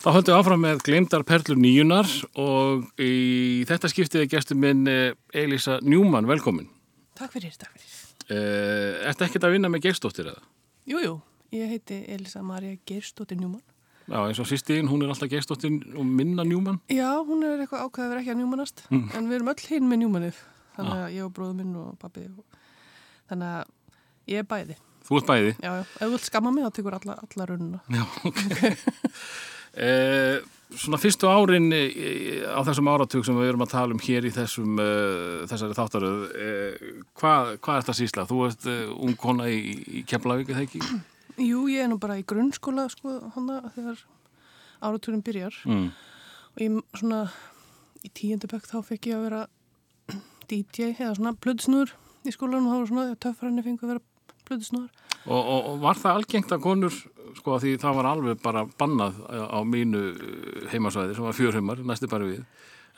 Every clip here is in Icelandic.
Þá höldum við áfram með glemdar perlur nýjunar og í þetta skiptið er gestur minn eh, Elisa Njúmann, velkomin. Takk fyrir, takk fyrir. Uh, Ertu ekkert að vinna með Geirsdóttir eða? Jú, jú, ég heiti Elisa Maria Geirstóttir Njúmann. Já, eins og sýstíðin, hún er alltaf Geirsdóttir og minna Njúmann. Já, hún er eitthvað ákveðið að vera ekki að njúmannast, en við erum öll hinn með njúmannið. Þannig að ég og bróður minn og pappi. Og... Þannig að ég er bæði. Þú ert bæði. Já, já, ef þú vilt skamma mig þá tekur alla, alla rununa. Já, ok. uh, svona fyrstu árin eh, á þessum áratug sem við erum að tala um hér í þessum, uh, þessari þáttaröð, uh, hvað, hvað er þetta sísla? Þú ert uh, ung kona í, í Keflavík, eða ekki? Jú, ég er nú bara í grunnskóla, sko, hana þegar áratugurinn byrjar. Mm. Og ég svona, í tíundabökk þá fekk ég að vera DJ eða svona plöðsnúður í skólanum og þá var svona töffræðinni fengu að vera plöðsnúður. Og, og, og var það algengt að konur, sko, því það var alveg bara bannað á mínu heimasvæði sem var fjörheimar, næstu bara við.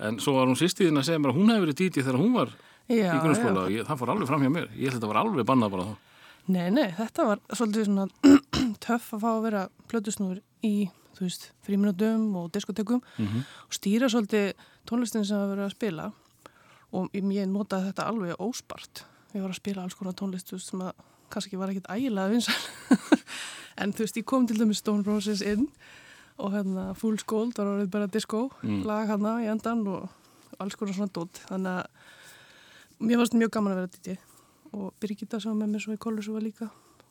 En svo var hún sýstíðin að segja mér að hún hefði verið dítið þegar hún var Já, í grunnskóla og það fór alveg fram hjá mér. Ég held að þetta var alveg bannað bara þá. Nei, nei, þetta var svolítið svona töff að fá að vera plötusnúður í, þú veist, fríminútum og diskotekum Mhm. og stýra svolítið tónlistin sem að vera að spila og ég notaði þetta alveg óspart. Ég var að spila alls konar tónlist þú veist, sem að kannski var ekkit ægilega vinsal en þú veist, ég kom til dæmis Stone Roses inn og hérna Fool's Gold var orðið bara disco Mm. lag hana í endan og alls konar svona dót. Þannig að mér varst mjög gaman að vera DJ og Birgitta var með mér svo í kollusu var líka.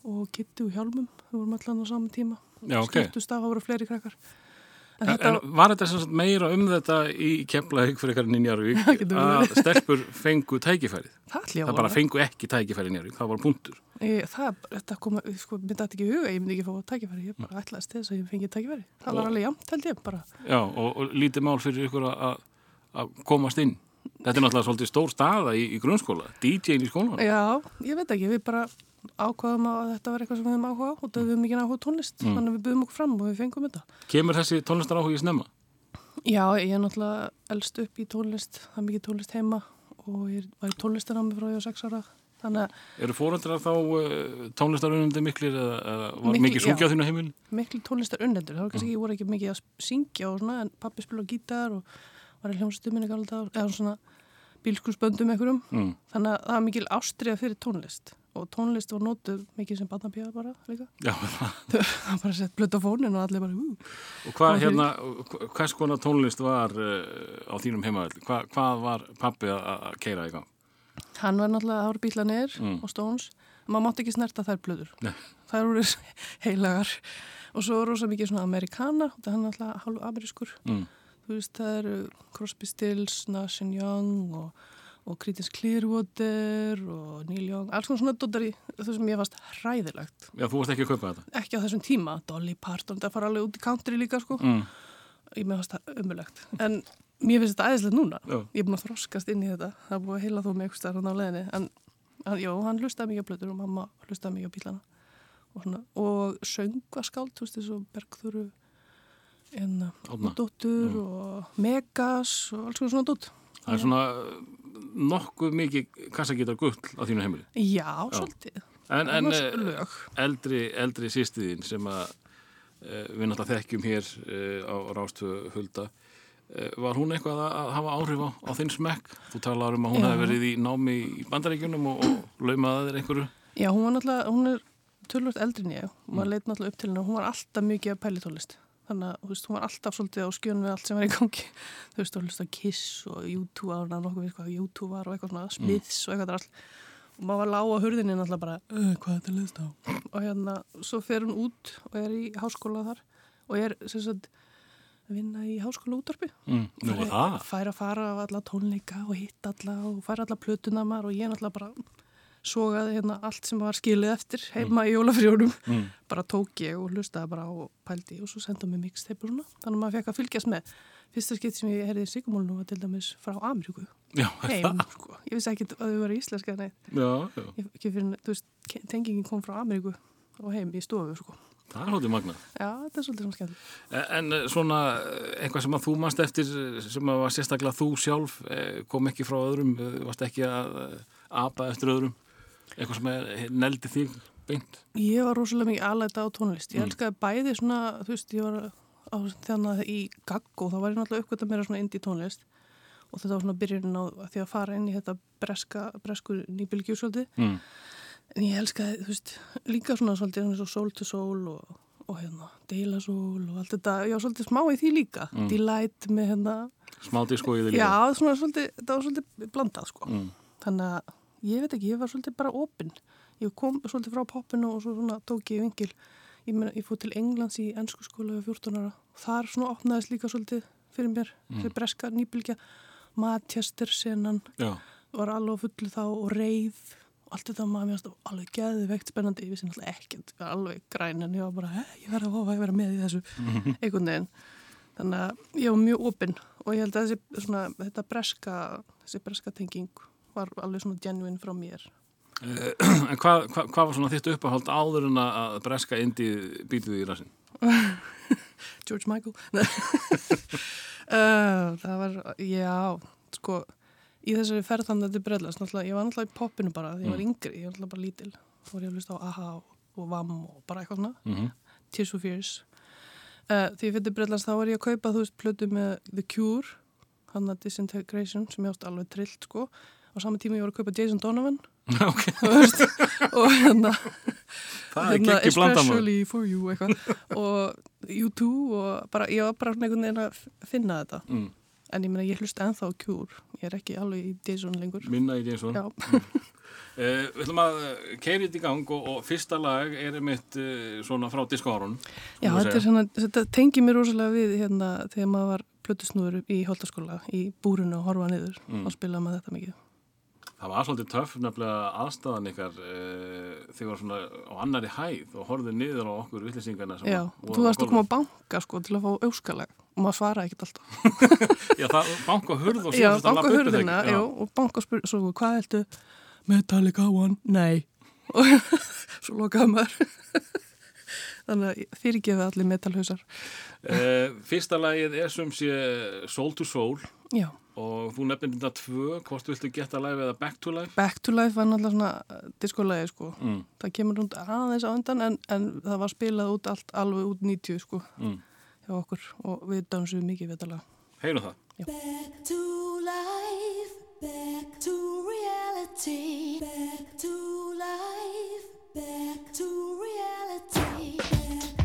Og Kitty og Hjálmum við vorum allan á saman tíma. Já, ok. skiptust af að voru fleiri krakkar en þetta en var þetta sem sagt meira um þetta í Keflavík fyrir eitthvað í Njarvík að stelpur fengu tækifærið? það Það að bara fengu ekki tækifærið í Njarvík, það var punktur. Ég, það, þetta kom, sko, mér dætti ekki huga, ég myndi ekki fá tækifæri, ég bara ætlaðist þess að ég fengi tækifæri. Það var Og- alveg jæmt, held ég, bara. Já, og, og lítið mál fyrir ykkur að komast inn. Þetta er náttúrulega svolítið stór staða í, í grunnskóla, DJ-in í skólan. Já, ég veit ekki, við bara ákvaðum að þetta var eitthvað sem við höfum áhuga á og það höfum mikið áhuga tónlist, Mm. þannig að við buðum okkur fram og við fengum þetta. Kemur þessi tónlistar áhugi snemma? Já, ég er náttúrulega elst upp í tónlist, það er mikið tónlist heima og ég var í tónlistanámi frá ég á sex ára, Eru fóreldrar þá uh, tónlistarunandi miklir eða, eða var Mikil- mikið sungið á þínu heimil? miklu tónlistar unnendur, það var kannski, ég voru ekki mikið að syngja og svona, en pappi spila gítar og var í hljómsduminu galda, eða svona bílskursböndum einhverjum, Mm. þannig að það var mikil ástriða fyrir tónlist og tónlist var nótuð mikið sem barnapíða bara líka Já, það var bara sett blöta fónin og allir bara ú. og hvað hérna, hvers konar tónlist var uh, á þínum heimaveld? Hva, hvað var pappi að, keira í gang? hann var náttúrulega, það voru bílanir Mm. og Stones, en maður mátti ekki snerta þær blöður Nei. þær voru heilagar og svo rosa mikið svona amerikana það er náttúrulega hálf amerískur Mm. þú veist, það eru Crosby Stills, Nash Young og, og Creedence Clearwater og Neil Young, alls konar svona dóttar í það sem ég fannst hræðilegt. Já, þú varst ekki að kaupa þetta? ekki á þessum tíma, Dolly Parton það fara alveg út í country líka sko. Mm. ég með fannst það umulegt en mér finnst þetta æðislegt núna. Já. ég er búin að þroskast inn í þetta. Það er búin að heila þó mig eitthvað starf á leðinni en hann, já, hann hlustaði mikið á blöður og mamma hlustaði mikið á bílana. Og, svona, og söngaskáld, þú veist þessu Bergþóru en Árna. dóttur og Megas og alls konar svona dótt Það er svona nokkuð mikið kassagítar gull á þínu heimili. já, svolítið En, en lög. eldri, eldri sýstiðin sem að uh, við náttúrulega þekkjum hér uh, á Rástöðu Hulda, var hún eitthvað að, að hafa áhrif á, á þinn smekk? Þú talaður um að hún Já. hefði verið í námi í bandaríkjunum og, og laumaði þér einhverju. já, hún var náttúrulega, hún er tölvöld eldri en ég og Mm. maður leit náttúrulega upp til henni og hún var alltaf mikið að pælitólist þannig að þú veist, hún var alltaf svolítið á skjön við allt sem var í gangi þú veist, hún hlusta á Kiss og U2 á hana nokkuð við hvað U2 var og eitthvað svona Smiths og eitthvað all og maður var lág á hurðinni náttúrulega bara "Uh, hvað er þetta liðst á og hérna, svo fer hún út og er í háskóla þar og er sem sagt að vinna í háskóla útvarpi Mm. Það. fær að fara á alla tónleika og hitta alla og fær alla plötuna maður og ég náttúrulega bara sogaði hérna allt sem var skilið eftir heima í jólafrjónum Mm. bara tók ég og hlustaði bara á pældi og svo senda mig og svona þannig að maður fekk að fylgjast með fyrsta skipt sem ég herði í Sigumólinu var til dæmis frá Ameríku heim, sko. ég vissi ekki að þau var íslenska já, já. ég, fyrir, veist, tengingin kom frá Ameríku og heim í stofu sko. Það er hóttið magna. já, þetta er svolítið svona skemmt En eh, svona eh, eitthvað sem að þú manst eftir eh, sem að var sérstaklega þú sjálf kom ekki frá öðrum, varst ekki að apa eftir öðrum, eitthvað sem er neldi þig beint. Ég var rosalega mikið aðlæta á tónlist. Ég Mm. elskaði bæði svona, þú veist, ég var á, þannig að í Gaggo þá var ég náttúrulega uppgötta meira svona indie tónlist og þetta var svona byrjunin á því að fara inn í þetta breska, breskur nýbylgjúsöldi Mm. en ég elskaði, þú veist, líka svona svolítið svona svo Soul to Soul og, og hérna Deila Soul og allt þetta já, svolítið smá í því líka, Mm. Delight með hérna, Smá disko í því já, líka. svona svolítið þetta var svolítið blandað, sko Mm. þannig að ég veit ekki, ég var svolítið bara opinn ég kom svolítið frá poppinu og svo svona tók ég vingil ég, ég fór til Englands í ennsku skóla við 14 ára. Og þar svona opnaðist líka svolítið fyrir mér, Mm. fyrir breska nýbylgja. Manchester senan Já. var alveg á fullu þá og reið og allt þetta maður mjög alveg geðveikt spennandi, ég vissi náttúrulega ekkert ég var alveg græn en ég var bara, ég verði að hófa að vera með í þessu. Einhvern veginn. Þannig að ég var mjög opinn og ég held að þessi, svona, þetta breska þessi breska tenging var alveg svona genuine frá mér. Eh, En hvað, hvað, hvað var svona þitt uppáhald áður en að breska indi býtuði í rassin? George Michael. Uh, það var, já sko, í þessari ferðanda til Breðlas, ég var náttúrulega í poppinu bara því ég var yngri, ég var náttúrulega bara lítil. Þá var ég að hlusta á AHA og, VAM og bara eitthvað svona, Mm -hmm. Tears for Fears. Uh, því ég fyrir til Breðlas þá var ég að kaupa þú veist, plötu með The Cure hann að Disintegration sem ég átti alveg trillt sko, á saman tíma ég var að kaupa Jason Donovan ok, þú veist, og hérna hérna, maður. especially for you eitthvað og U2 og bara, ég var bara einhvern veginn að finna þetta Mm. en ég meina ég hlust ennþá á Cure ég er ekki alveg í Jason lengur Minna í Jason. já, Uh, við ætlum að keira þetta í gang og, og fyrsta lag er einmitt uh, svona frá diskórun. já þetta, svona, þetta tengir mér rosalega við hérna þegar maður var plötusnúður í holtaskóla í búrunu og horfa niður Mm. og spila með þetta mikið Það var svolítið töff nefnilega aðstæðan ykkar uh, þegar svona á annari hæð og horfið niður á okkur vittlýsingarna. já, þú varst að koma á banka sko til að fá auskalag og maður svaraði ekkert alltaf. Já, það banka hurð og já, síðan banka hurðina já, og banka spyr, svo hvað heldur? Metallica One, nei. Og svo lokaði maður þannig að fyrirgefi allir metalhausar. Uh, fyrsta lagið er sem sé Soul to Soul. Já, og þú nefnir þetta tvö, hvort viltu geta live eða back to life? Back to Life var náttúrulega svona diskolagi sko, Mm, það kemur út aðeins á undan en, en það var spilað út allt alveg út 90 sko mm. hjá okkur. Og við dansum mikið við þetta lag. Heyrum það. Back to life, back to reality, back to life, back to reality, back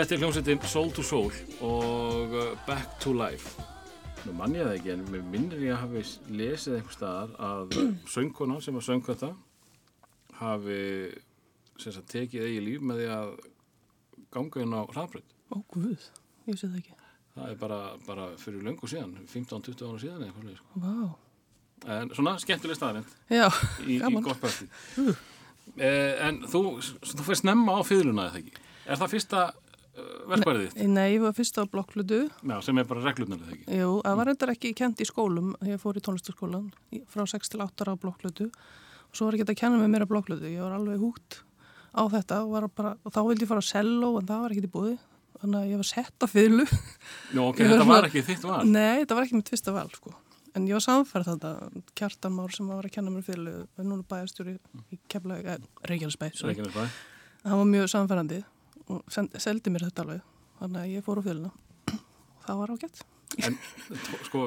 Þetta er hljómsveitin Soul to Soul og uh, Back to Life. Nú mann ég það ekki en mér minnir ég að hafi lesið einhver staðar að söngkona sem að söng þetta hafi sem sagt, tekið eigi líf með því að ganga inn á hraðbrönd. Ó, guð, ég sé það ekki. Það er bara, bara fyrir löngu síðan, 15-20 ára síðan eða eitthvað. Sko. Vá. En svona skemmtileg staðarind Já, í, í gaman. gott bæsti. Eh, en þú, þú fyrir snemma á fiðluna eða ekki? Er það fyrsta verkværið þitt? Nei, ég var fyrst á blokklutu. Já, sem er bara reglurnar eða ekki? Jú, það var reyndar ekki kent í skólum. Ég fór í tónlistaskólan frá 6 til 8 ára á blokklutu. Og svo var ekki að kenna mig meira blokklutu. Ég var alveg húgt á þetta og, var bara, og þá vildi ég fara á selló en það var ekki í búði. Þannig að ég var sett á fiðlu. Nú, ok, Ég var þetta svona- var ekki þitt val. Nei, þetta var ekki mitt fyrsta val, sko. En ég var samfærð þetta, Kjartan Már sem var að kenna mér er núna bæjarstjóri í eh, Reykjanesbæ, hann var mjög samfærandi og send, seldi mér þetta alveg. Þannig að ég fór á fylguna það var ágætt. En sko,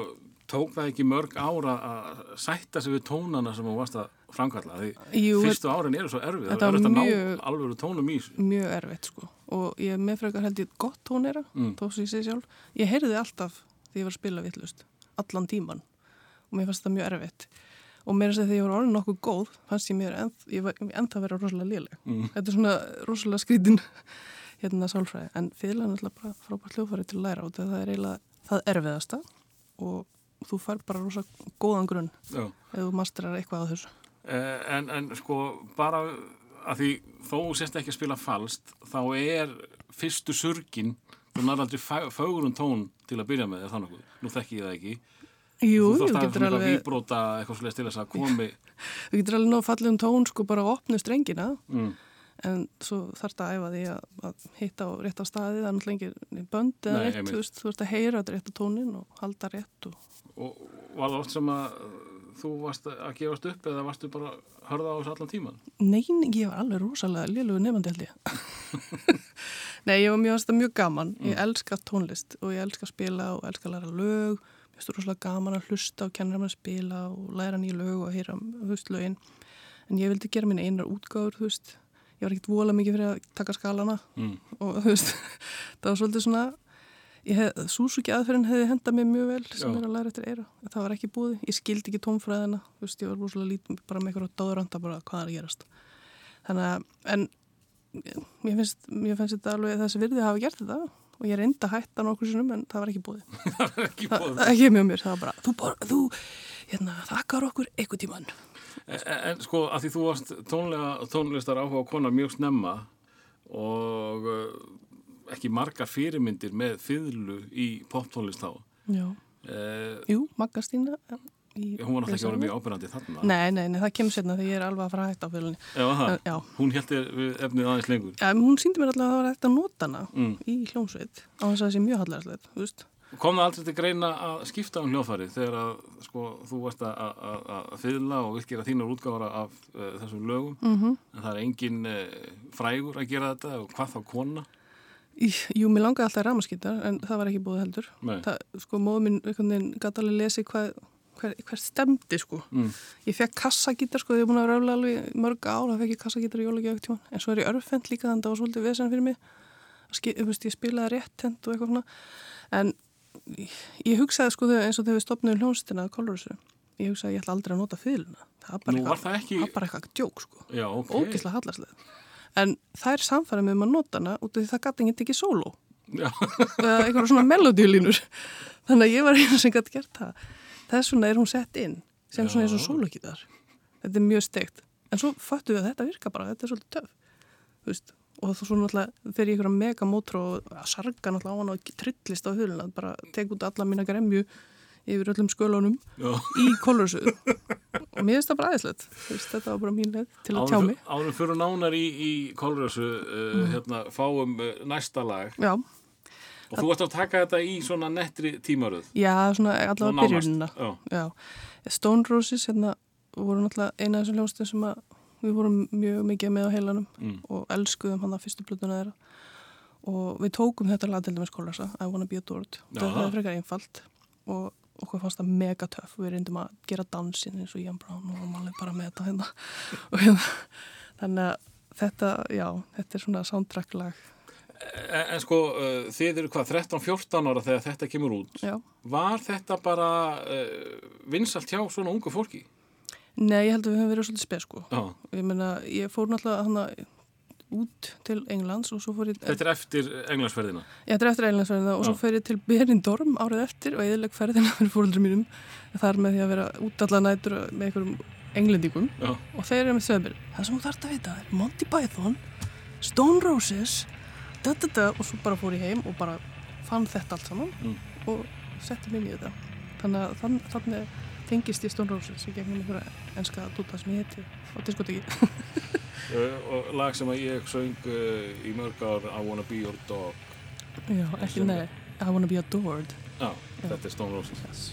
tók það ekki mörg ára að sætta sig við tónana sem þú varst að framkalla? Því Jú, fyrstu árin eru svo erfið. Þetta Það er að mjög- alvöru tónum í mjög erfitt sko. Og ég er með frekar held ég gott tónera Mm. þó sem ég segi sjálf, ég heyrði alltaf þegar ég var að spila vittlust, allan tíman og mér fannst það mjög erfitt og mér er að þegar ég var orðin nokkuð góð fannst ég mér enn, ég var ennþá að vera rosalega léleg Mm. þetta er svona rosalega skrítin hérna sálfræði, en fylglan er alltaf bara frábært hljófari til að læra og það er eiginlega það erfiðasta og þú fær bara rosalega góðan grunn Já. ef þú masterar eitthvað á þessu Eh, En, en sko, bara að því þó þú sést ekki að spila falskt, þá er fyrstu surgin, þú nær aldrei fögurum tón til að byrja með, það nokkuð? Nú þekki ég það ekki. Jú, þú þú þarft að getur svona eitthvað svolítið til þess að komi. þú getur alveg nóg fallegum tón sko bara að opna strengina Mm. en svo þarf það að æfa því að, að hitta á rétt á staði, það er náttúrulega engin bönd eða Nei, rétt, þú veist, þú ert að heyra þetta rétt á tónin og halda rétt og Og var það oft sem að uh, þú varst að gefast upp eða varstu bara að hörða á þessu allan tíman? Nein, ég var alveg rosalega liðlugu nefandi held ég. Nei, ég var mjög, mjög gaman. Ég elska tónlist og ég elska að spila og elska að læra lög. Mér finnst rosalega gaman að hlusta og kenna mér að spila og læra nýja lög og heyra, þú veist, lögin. En ég vildi gera mín einar útgáður, þú veist. Ég var ekkert vola mikið fyrir að taka skalana Mm. og þú veist, það var svolítið svona, Súsuki aðferðin hefði hendað mér mjög vel sem Já. er að læra eftir eira. Það var ekki búið, ég skildi ekki tónfræðina, þú veist, ég var rosalega lítið bara með eitthvað dáðuranda bara hvað er að gerast. Þannig að, en mér finnst, mér finnst þetta alveg þessi virði að hafa gert þetta og ég reyndi að hætta nokkur sinnum en það var ekki búið. það er ekki bóðum. það ekki mjög mér, það var bara, þú, bor, þú hérna, þakkar okkur eitthvað tíman. En, en sko, að því þú varst tónlega, tónlistar áhuga kona mjög snemma og uh, ekki margar fyrirmyndir með fiðlu í poptónlist þá. Já. Uh, Jú, Maggastína. í- hún var náttúrulega ekki orðið mjög ábyrgandi þarna. Nei, nei, nei, það kemur sérna þegar ég er alveg að fara að hætta á fjölinni. Já, það. Já. Hún heldur efnið aðeins lengur. Já, hún síndi mér alltaf að það var hægt að nota hana Mm. í hljómsveit á þess að það sé mjög veist. Kom það aldrei til greina að skipta um hljóðfæri þegar að sko, þú varst að, fiðla og virkira þínar útgáfara af uh, þessum lögum Mm -hmm. en það er engin uh, frægur að gera þetta og hvað þá kona? Jú, mér langaði alltaf ramaskýtar en það var ekki búið heldur. Það, sko, móðu mín gæti alveg lesi hvað hver, hver stemdi, sko. Mm. Ég fekk kassagítar, sko, ég er búin að röfla alveg mörg ár, það fekk ég kassagítar í jólagjöf tíma. En svo er ég örfend líka þannig að það var svolítið vesen fyrir mig. Ski, þú veist, ég spilaði rétt hend og eitthvað svona. En ég, ég hugsaði, sko, þegar- eins og þegar við stopnum hljónstina. Ég hugsaði að ég ætla aldrei að nota fyluna. Það var bara eitthvað, ekki... eitthvað djók, sko. Ógislega hallarslega. En það er samfærið með um að nota hana út af því það gæti sóló Já, eða einhverja svona melodíulínur þannig að ég var einu sem gæti gert það þess vegna er hún sett inn sem svona eins og Já. sólokítar þetta er mjög steikt. En svo fattu við að þetta virka bara, þetta er svolítið töf og þú svo náttúrulega fer ég einhverja megamótru og sarga náttúrulega á hana og trillist á huluna bara tek út alla mína gremju yfir öllum skölunum já. í kolursuðu og mér finnst það bara aðeinslegt þetta var bara mín leið til að tjá mig. Árum fyrir nánar í, í Kolrössu uh, hérna, fáum uh, næsta lag. Já, og þú varst að taka þetta í svona nettri tímaröð. já, svona allavega byrjunina. Já, Stone Roses hérna voru náttúrulega eina af þessum hljómsdum sem við vorum mjög mikið með á heilanum Mm. og elskuðum hann að fyrstu plötuna þeirra. Og við tókum þetta lag til dæmis kólasa I Wanna Be Adored það er frekar einfalt og okkur fannst það mega töff. Við reyndum að gera dansin eins og Ian Brown og varum alveg bara með þetta hérna. Hérna þannig að þetta, já, þetta er svona soundtrack lag En, en sko, uh, þið eru hvað, 13-14 ára þegar þetta kemur út. Já. Var þetta bara uh, vinsalt hjá svona ungu fólki? Nei, ég held að við höfum verið svolítið spes sko. Já. Ég meina, ég fór náttúrulega hana út til Englands og svo fór ég... Þetta er eftir englansferðina. Ég þetta er eftir Englandsferðina og svo Já. fer ég til Berindorm árið eftir og eðileg ferðina fyrir fóröldur mínum. Þar með því að vera út alla nætur með einhverjum englendingum Já. og þeir eru með sögumir. Það sem þú þarft að vita er Monty Python, Stone Roses, da da da og svo bara fór ég heim og bara fann þetta allt saman Mm. og setti mig í þetta. Þannig að þann, þannig tengist ég Stone Roses í gegnum einhverja enska dúta sem ég heiti á diskoteki. Uh, og lag sem að ég söng uh, í mörg ár I Wanna Be Your Dog. Já, ekki nei. I wanna be adored. Já, þetta er Stone Roses. Yes.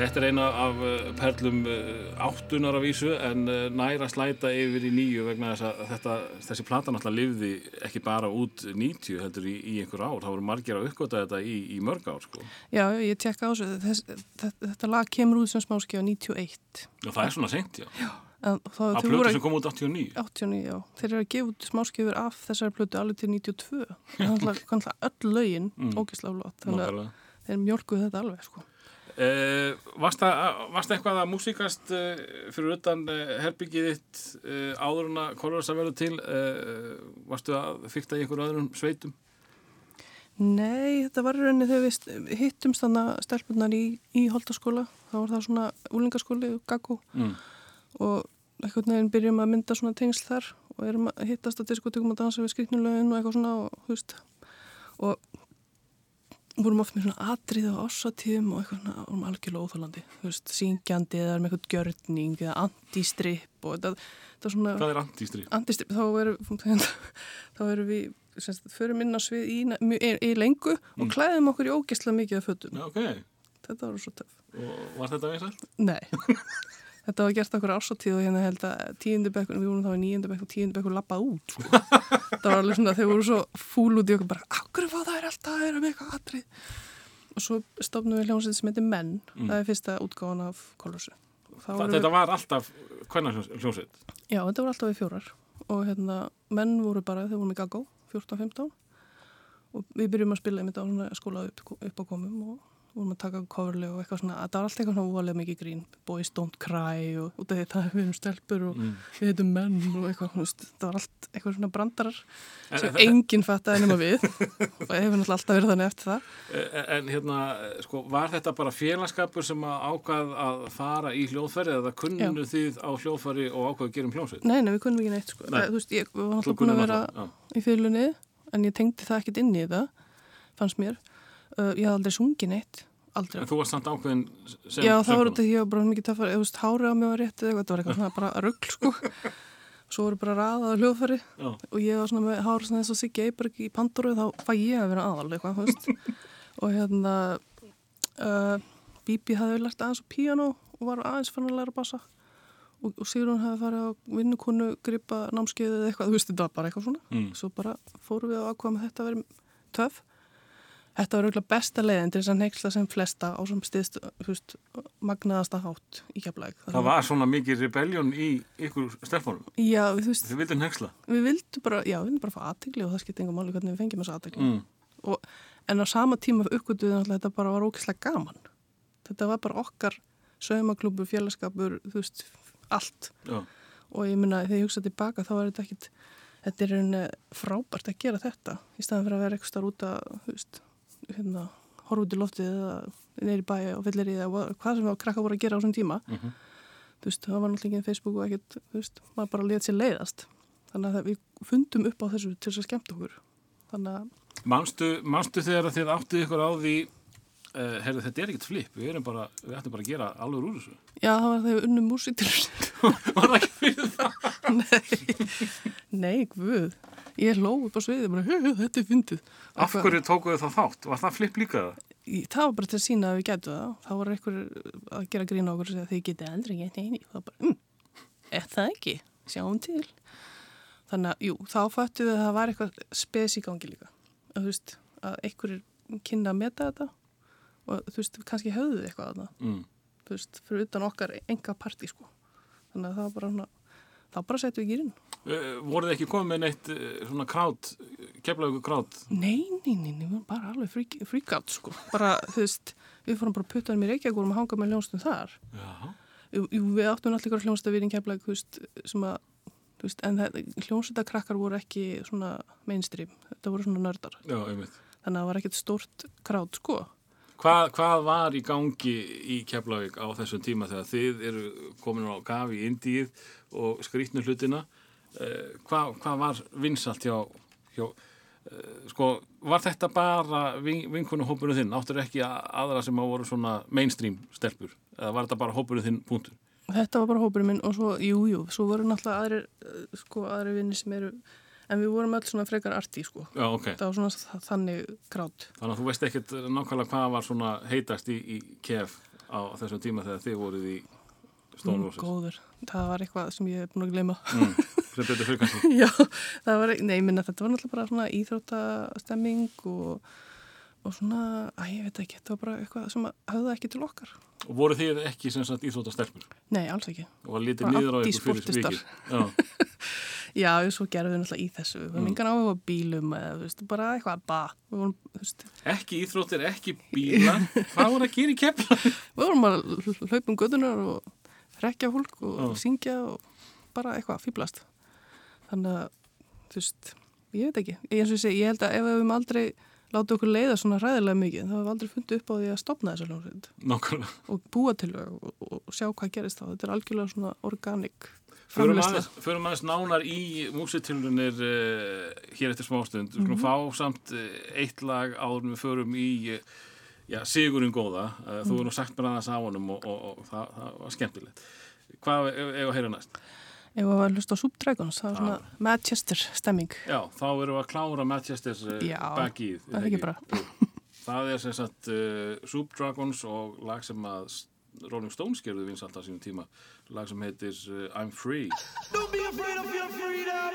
Þetta er eina af uh, perlum uh, áttunar af vísu en uh, næra slæta yfir í nýju vegna þess að þetta, þessi plata náttúrulega lifði ekki bara út 90 heldur í, í einhver ár. Það voru margir að uppgöta þetta í, í mörg ár sko. Já, ég tekka á þessu. Þess, þetta, lag kemur út sem smáskja á 91. Og það er svona seint, já. En þá, Að plötu sem kom út 89. 89, já. Þeir eru að gefa út smáskjöfur af þessari plötu alveg til 92. Þannig að öll lögin mm. ógislega flott. Þannig að þeir mjölkuðu þetta alveg, sko. Uh, varst, það, varst það eitthvað að músíkast uh, fyrir utan uh, herbyggið þitt uh, áður en að Kolvarsa verður til uh, varstu að fyrta í einhver öðrum sveitum? Nei, þetta var rauninni þegar við st- hittumst þannig stelpunar í, í holdaskóla. þá var það svona úlingaskóli, Gaggo Mm. og einhvern veginn byrjum að mynda svona tengsl þar og erum að hittast að diskotekum að dansa við skriknulegin og eitthvað svona og, þú veist, og vorum oft með svona atrið og ássatíðum og eitthvað svona, vorum algjörlega óþálandi þú veist, syngjandi eða með eitthvað gjörning eða antistrip og þetta, þetta svona Hvað er antistrip? antistrip, þá erum þá erum við, semst, förum inn á svið í, í, í lengu og klæðum okkur í ógeðslega mikið af fötum Já, ok. þetta var svo töf Og var þetta vinsælt? Nei, þetta var gert okkur ásáttíð og hérna held að tíundabekkur, við vorum þá í níundabekkur og tíundabekkur lappað út sko. það var alveg svona, þau voru svo fúl út í okkur bara, akkur fá það er alltaf að vera með eitthvað atrið og svo stofnum við hljómsveit sem heitir Menn það er fyrsta útgáðan af Kolossu þetta var alltaf hvernig hljómsveit? Já, þetta voru alltaf við fjórar. Og hérna, menn voru bara, þau voru með Gago 14-15 og við byrjum að spila einmitt á svona skóla upp, upp á komum og vorum að taka coverleg og eitthvað svona, þetta var alltaf eitthvað svona óvalega mikið grín, boys don't cry og út af því það við erum stelpur og við heitum menn og eitthvað, veist, það var allt eitthvað svona brandarar En- sem en- enginn fattaði nema við. Og hefur náttúrulega alltaf verið þannig eftir það. En, en hérna, sko, var þetta bara félagskapur sem að ákvað að fara í hljóðfæri eða kunnu þið á hljóðfæri og ákvað að gera um hljóðsveit? Nei, nei, við kunnum ekki neitt sko. Nei. Veist, ég var Þú náttúrulega búin að það fannst mér. Uh, ég hafði aldrei sungið neitt aldrei En þú varst samt ákveðin sem Já, það var söngkona? þetta, ég var bara mikið töffari, þú veist, hárið á mig var rétt eða eitthvað, þetta var eitthvað svona bara rugl, sko. Svo voru bara raðað hljóðfæri Já. og ég var svona með hárið svona eins og Siggi Eiberg í Pandoru, þá fæ ég að vera aðal eitthvað, þú veist. og hérna, uh, Bibi hafði lært aðeins á píano og var aðeins fann að læra bassa og, og Sigrun hafði farið á vinnukonu gripa námskeiðið eða eitthvað, þú veist, þetta var bara eitthvað svona. Mm. Svo bara fórum við að ákvæða með þetta að vera töff. Þetta var auðvitað besta leiðin til þess að neyksla sem flesta á sem stiðst, veist, magnaðasta hátt í keflæk. Það var svona mikið rebellion í ykkur stelpunum. Já, við, þú veist, Þið vildum hengsla. við vildum bara, já, við vildum bara fá aðtegli og það skipti enga máli hvernig við fengjum þessa aðtegli. Mm. En á sama tíma uppgötuðu náttúrulega þetta bara var ókislega gaman. Þetta var bara okkar saumaklúbu, félagskapur, þú veist, allt. Já. Og ég minna, þegar ég hugsa tilbaka þá er þetta ekkit, þetta er frábært að gera þetta í staðan fyrir að vera eitthvað út að, þú veist, hérna, horfa út í loftið eða neyri bæja og fyllir í það hvað sem krakka voru að gera á þessum tíma. Mhm. þú veist, það var náttúrulega ekki Facebook og ekkert, veist, maður bara létt sér leiðast. Þannig að við fundum upp á þessu til þess að skemmt okkur. Þannig að, Manstu, manstu þegar þið áttu ykkur á því uh, herðu þetta er ekkert flip, við erum bara við ættum bara að gera alveg úr þessu? Já, það var þegar við unnum músík til Var það ekki fyrir það? nei, nei, guð ég hló upp á sviði, bara, "Hö, þetta er fyndið. Af hverju tókuðu það þátt? Var það flip líka? Það? Í- það var bara til að sína að við gætu það. Þá var einhver að gera grína okkur og segja þið getið aldrei gett eini og það bara, mm, er það ekki, sjáum til. Þannig að, jú, þá fættu við að það var eitthvað spes í gangi líka. Að þú veist, að einhverjir kynna að meta þetta og þú veist, kannski höfðu þið eitthvað að það, Mm. þú veist, fyrir utan okkar enga partí, sko. Þannig að það var bara þá bara settum við gýrin Uh, voruð þið ekki komið með neitt uh, svona krát, keflaðu ykkur krát? Nei, nei, nei, við varum bara alveg freak out, sko bara, þú veist, við fórum bara að putta um í Reykjavík og vorum að hanga með ljónstum þar. Jú, við áttum að, þú veist, en hljómsdakrakkar voru ekki svona mainstream, þetta voru svona nördar, Já, þannig að það var ekkert stórt krát, sko. Hvað, hvað var í gangi í Keflavík á þessum tíma þegar þið eru komin á gafi í Indíð og skrýtnu hlutina? Uh, hvað, hvað var vinsalt hjá, hjá uh, sko, var þetta bara vin, vinkunu hópurinn þinn? Áttur ekki aðra sem að voru svona mainstream stelpur? Eða var þetta bara hópurinn þinn punktur? Þetta var bara hópurinn minn og svo, jú, jú, svo voru náttúrulega aðrir, eh, sko, vinni sem eru, en við vorum öll svona frekar arti, sko. Já, ok. Það var svona þannig krát. Þannig að þú veist ekkert nákvæmlega hvað var svona heitast í, í KF á þessum tíma þegar þið voruð í Stónlósins góður. Það var eitthvað sem ég er búin að gleyma. mm, sem betur fyrir kannski Já, það var, nei, minna þetta var náttúrulega bara svona íþróttastemming og, og svona, að ég veit ekki, þetta var bara eitthvað sem höfða ekki til okkar. og voru þið ekki sem sagt íþróttastelpur Nei, alls ekki. og var litið Bara niður á ykkur fyrir svikið Já, Já, svo gerðum við náttúrulega í þessu. Við varum Mm. áhuga á bílum eða, veist, bara eitthvað, ba, vorum, ekki íþróttir, ekki bíla hvað voru að gera í kepla? við vorum að hlaupa um gödunar og rekja fólk og syngja og bara eitthvað fýblast. Þannig að, þú veist, ég veit ekki. Ég, eins og ég segi, ég held að ef við höfum aldrei látið okkur leiða svona ræðilega mikið, þá hefum við aldrei fundið upp á því að stopna þessu hljómsveit og búa til þau og, og, sjá hvað gerist þá. Þetta er algjörlega svona organik aðeins, förum aðeins nánar í músitilunir uh, hér eftir smástund. Við skulum fá samt uh, eitt lag áður við förum í uh, já, Sigurinn góða. Uh, Þú er nú sagt mér aðeins á honum og, og, og það, það var skemmtilegt. Hvað er að heyra næst? Ef við varum að hlusta á Subdragons, það var svona Manchester stemming. Já, þá erum við að klára Manchester's uh, Já, Back Eid. það er ekki bara. Það er sem sagt uh, Soup Dragons og lag sem að Rolling Stones gerðu vinsalt á sínum tíma. Lag sem heitir uh, I'm Free. Don't be afraid of your freedom.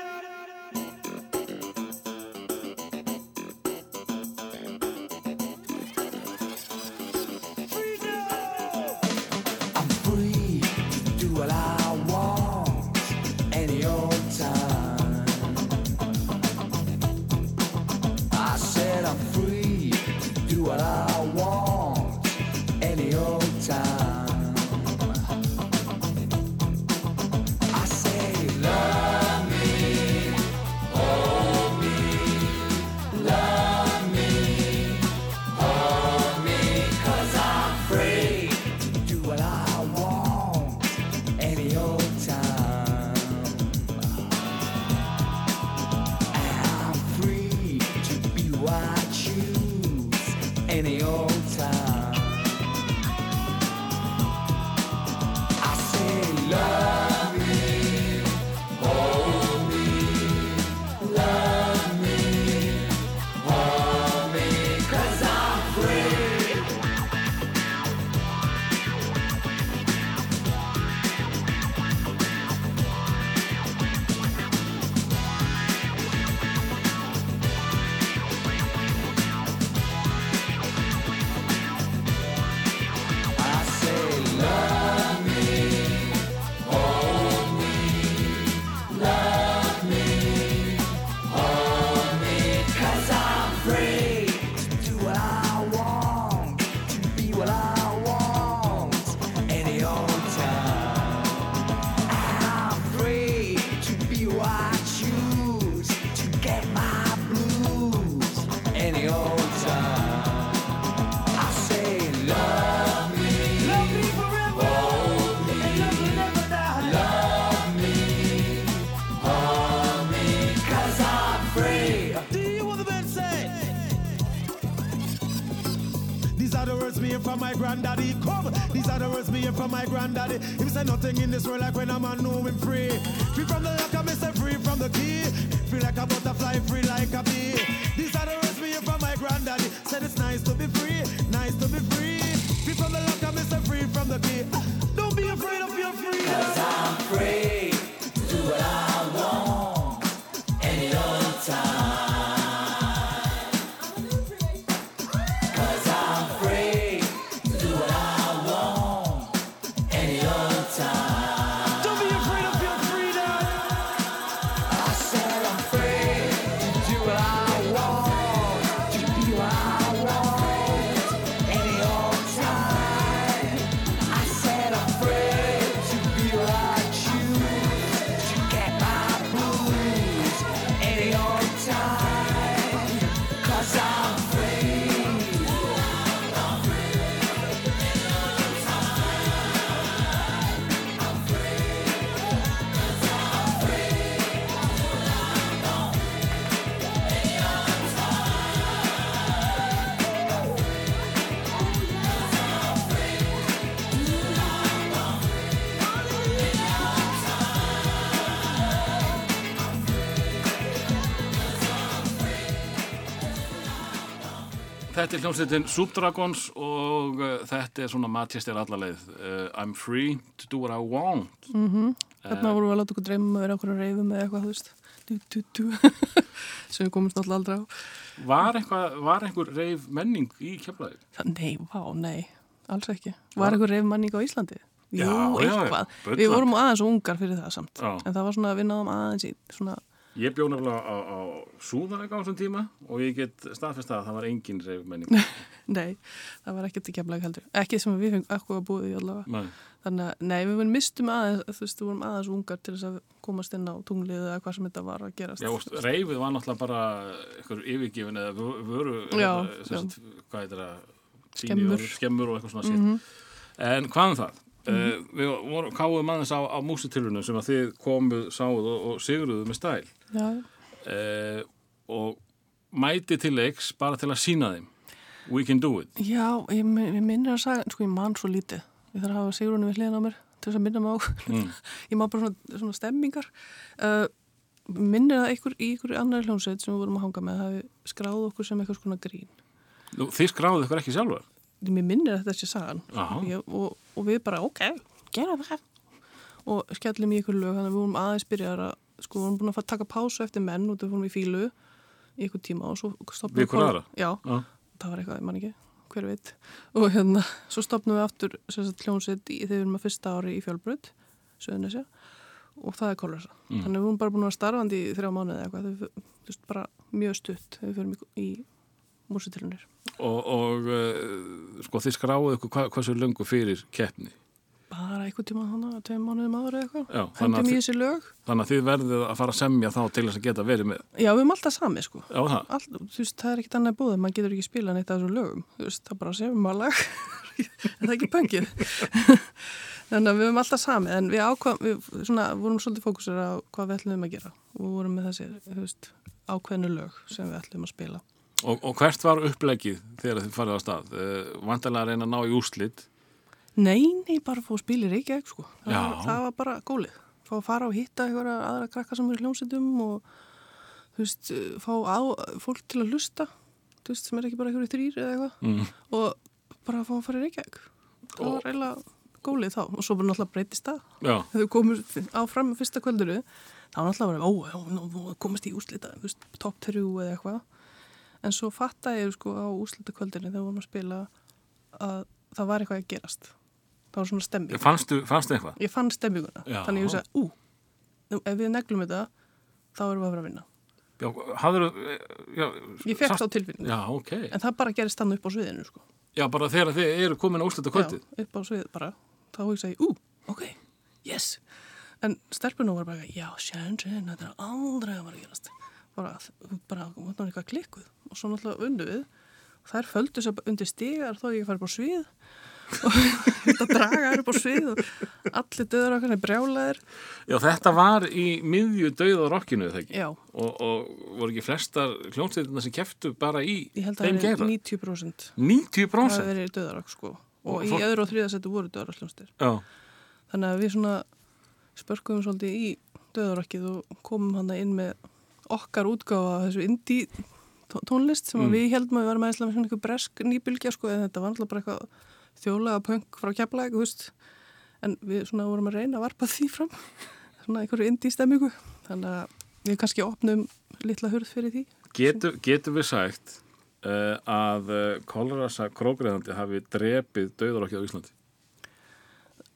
Er hljómsveitin Subdragons og uh, þetta er svona Manchester allarleið. Uh, I'm free to do what I want. Þarna vorum við að láta okkur dreyma um okkur að reyfum eða eitthvað, þú veist, du, du, du, sem við komumst alltaf aldrei á. Var, eitthvað, var einhver reif menning í keflaðið? Það, nei, vá, nei, alls ekki. Var eitthvað reyfmanning á Íslandi? Jú, Já, já, já, eitthvað. bullandi. Við vorum aðeins ungar fyrir það samt. Já. En það var svona að við náðum aðeins í svona, Ég bjó nefnilega á, á Súðavík á þessum tíma og ég get staðfest að það var engin reif menning. nei, það var ekkert ekki að heldur. Ekki sem við fengum eitthvað að búið í allavega. Nei. Þannig að, nei, við mistum aðeins, þú veist, við vorum aðeins ungar til þess að komast inn á tunglið eða hvað sem þetta var að gerast. Já, og reifið var náttúrulega bara eitthvað yfirgifin eða vö- vöru, Já, sagt, hvað heitir það? Skemmur. Skemmur og eitthvað svona sétt. En hvað um það? Uh, við káum aðeins á, á músitilunum sem að þið komuð, sáuð og, og sigruðu með stæl uh, og mæti til leiks bara til að sína þeim We can do it já ég, ég minnir að sagja, sko, ég man svo lítið. Ég þarf að hafa Sigrunni við hliðin á mér til þess að minna mig á. mm. ég má bara svona, svona stemmingar. Uh, minnir að einhver, í einhverju annari hljómsveit sem við vorum að hanga með hafi skráð okkur sem eitthvað svona grín. Nú, Þið skráðu ykkur ekki sjálfur Mér minnir að þetta sé sagan. Ég, og, og við bara, ok, gera það. Og skellum í ykkur lög, þannig að við vorum aðeins byrjar að, sko, við vorum búin að fara að taka pásu eftir menn og það fórum í fílu í ykkur tíma og svo stopnum Við ykkur aðra? Já, Já. það var eitthvað, ég man ekki, hver veit. Og hérna, svo stopnum við aftur í, þegar við erum að fyrsta ári í fjölbröð, Söðunesja, og það er kolrasa. Mm. Þannig að við vorum bara búin að starfandi í þrjá mánuði eða eitthvað, þú veist, bara mjög stutt þegar við förum í, í músitilunir. og, og uh, sko þið skráðu hva, hversu löngu fyrir keppni Bara eitthvað tíma þannig, tveim mánuðum áður eða eitthvað. Að Hendum í þessi lög. þannig að þið verðið að fara að semja þá til þess að geta verið með Já, við erum alltaf sami, sko. Já, All, þú veist, það er ekkert annað búið, maður getur ekki spilað neitt af þessum lögum. Þú veist, það bara séum maður lag. en það er ekki pöngið. Þannig að við erum alltaf sami, en við ákvað, við svona, vorum svolítið fókusir á hvað við ætlum að gera. Og við vorum með þessi, þú veist, ákveðnu Nei, nei, bara að spila í Reykjavík, sko. Það, var- það var bara gólið. Fá að fara og hitta einhverja aðra krakka sem eru í hljómsveitum og, þú veist, fá á, fólk til að hlusta, þú veist, sem er ekki bara einhverju þrýr eða eitthvað. mm. og bara fá að fara í Reykjavík það var eiginlega gólið þá og svo bara náttúrulega breytist það þegar við komum áfram með fyrsta kvölduru þá var náttúrulega bara, ó, já, nú, nú komast í úslita þú veist, top 3 eða eitthvað en svo fattaði ég sko á úslita kvöldinu þegar við vorum að spila að það var eitthvað að gerast var svona stemming. Fannstu, fannstu eitthvað? ég fann stemminguna, Já. þannig ég hugsaði, ú ef við neglum þetta, þá erum við að vera að vinna. Já, hafður já, ég fekk þá tilfinningu, Já, ok. En það bara gerist þannig upp á sviðinu sko. Já, bara þegar þið eru komin úrslit kvöldið Já, upp á svið bara. Þá hugsa ég, ú, ok, yes. En stelpunum var bara, já, sjöndrin þetta er aldrei að vera að gerast. Bara, bara, hún var eitthvað klikkuð. Og svo náttúrulega undu við. Þær földu sér bara undir stigar þó ég fær upp á svið og þetta draga þær upp á svið og allir döður okkar er brjálæðir Já, þetta var í miðju dauða rockinu, þegar ekki? já, Og, og voru ekki flestar hljómsveitina sem keftu bara í ég held að þeim það er 90% 90%? það verið döðarokk sko. Og, Og í fólk- öðru og þriða setu voru döðarokkljónstir Já, Þannig að við svona spörkuðum svolítið í döðarokkið og komum hann inn með okkar útgáfa þessu indie tó- tónlist sem Mm. við heldum að við varum aðeins með svona eitthvað bresk nýbylgja sko en þetta var alltaf bara eitthvað þjóðlega punk frá veist. En við svona vorum að reyna að varpa því fram svona einhverju indie stemmingu. Þannig að við kannski opnum litla hurð fyrir því. Getur, getur við sagt uh, að uh, Kolrasa krókreðandi hafi drepið dauðarokkið á Íslandi?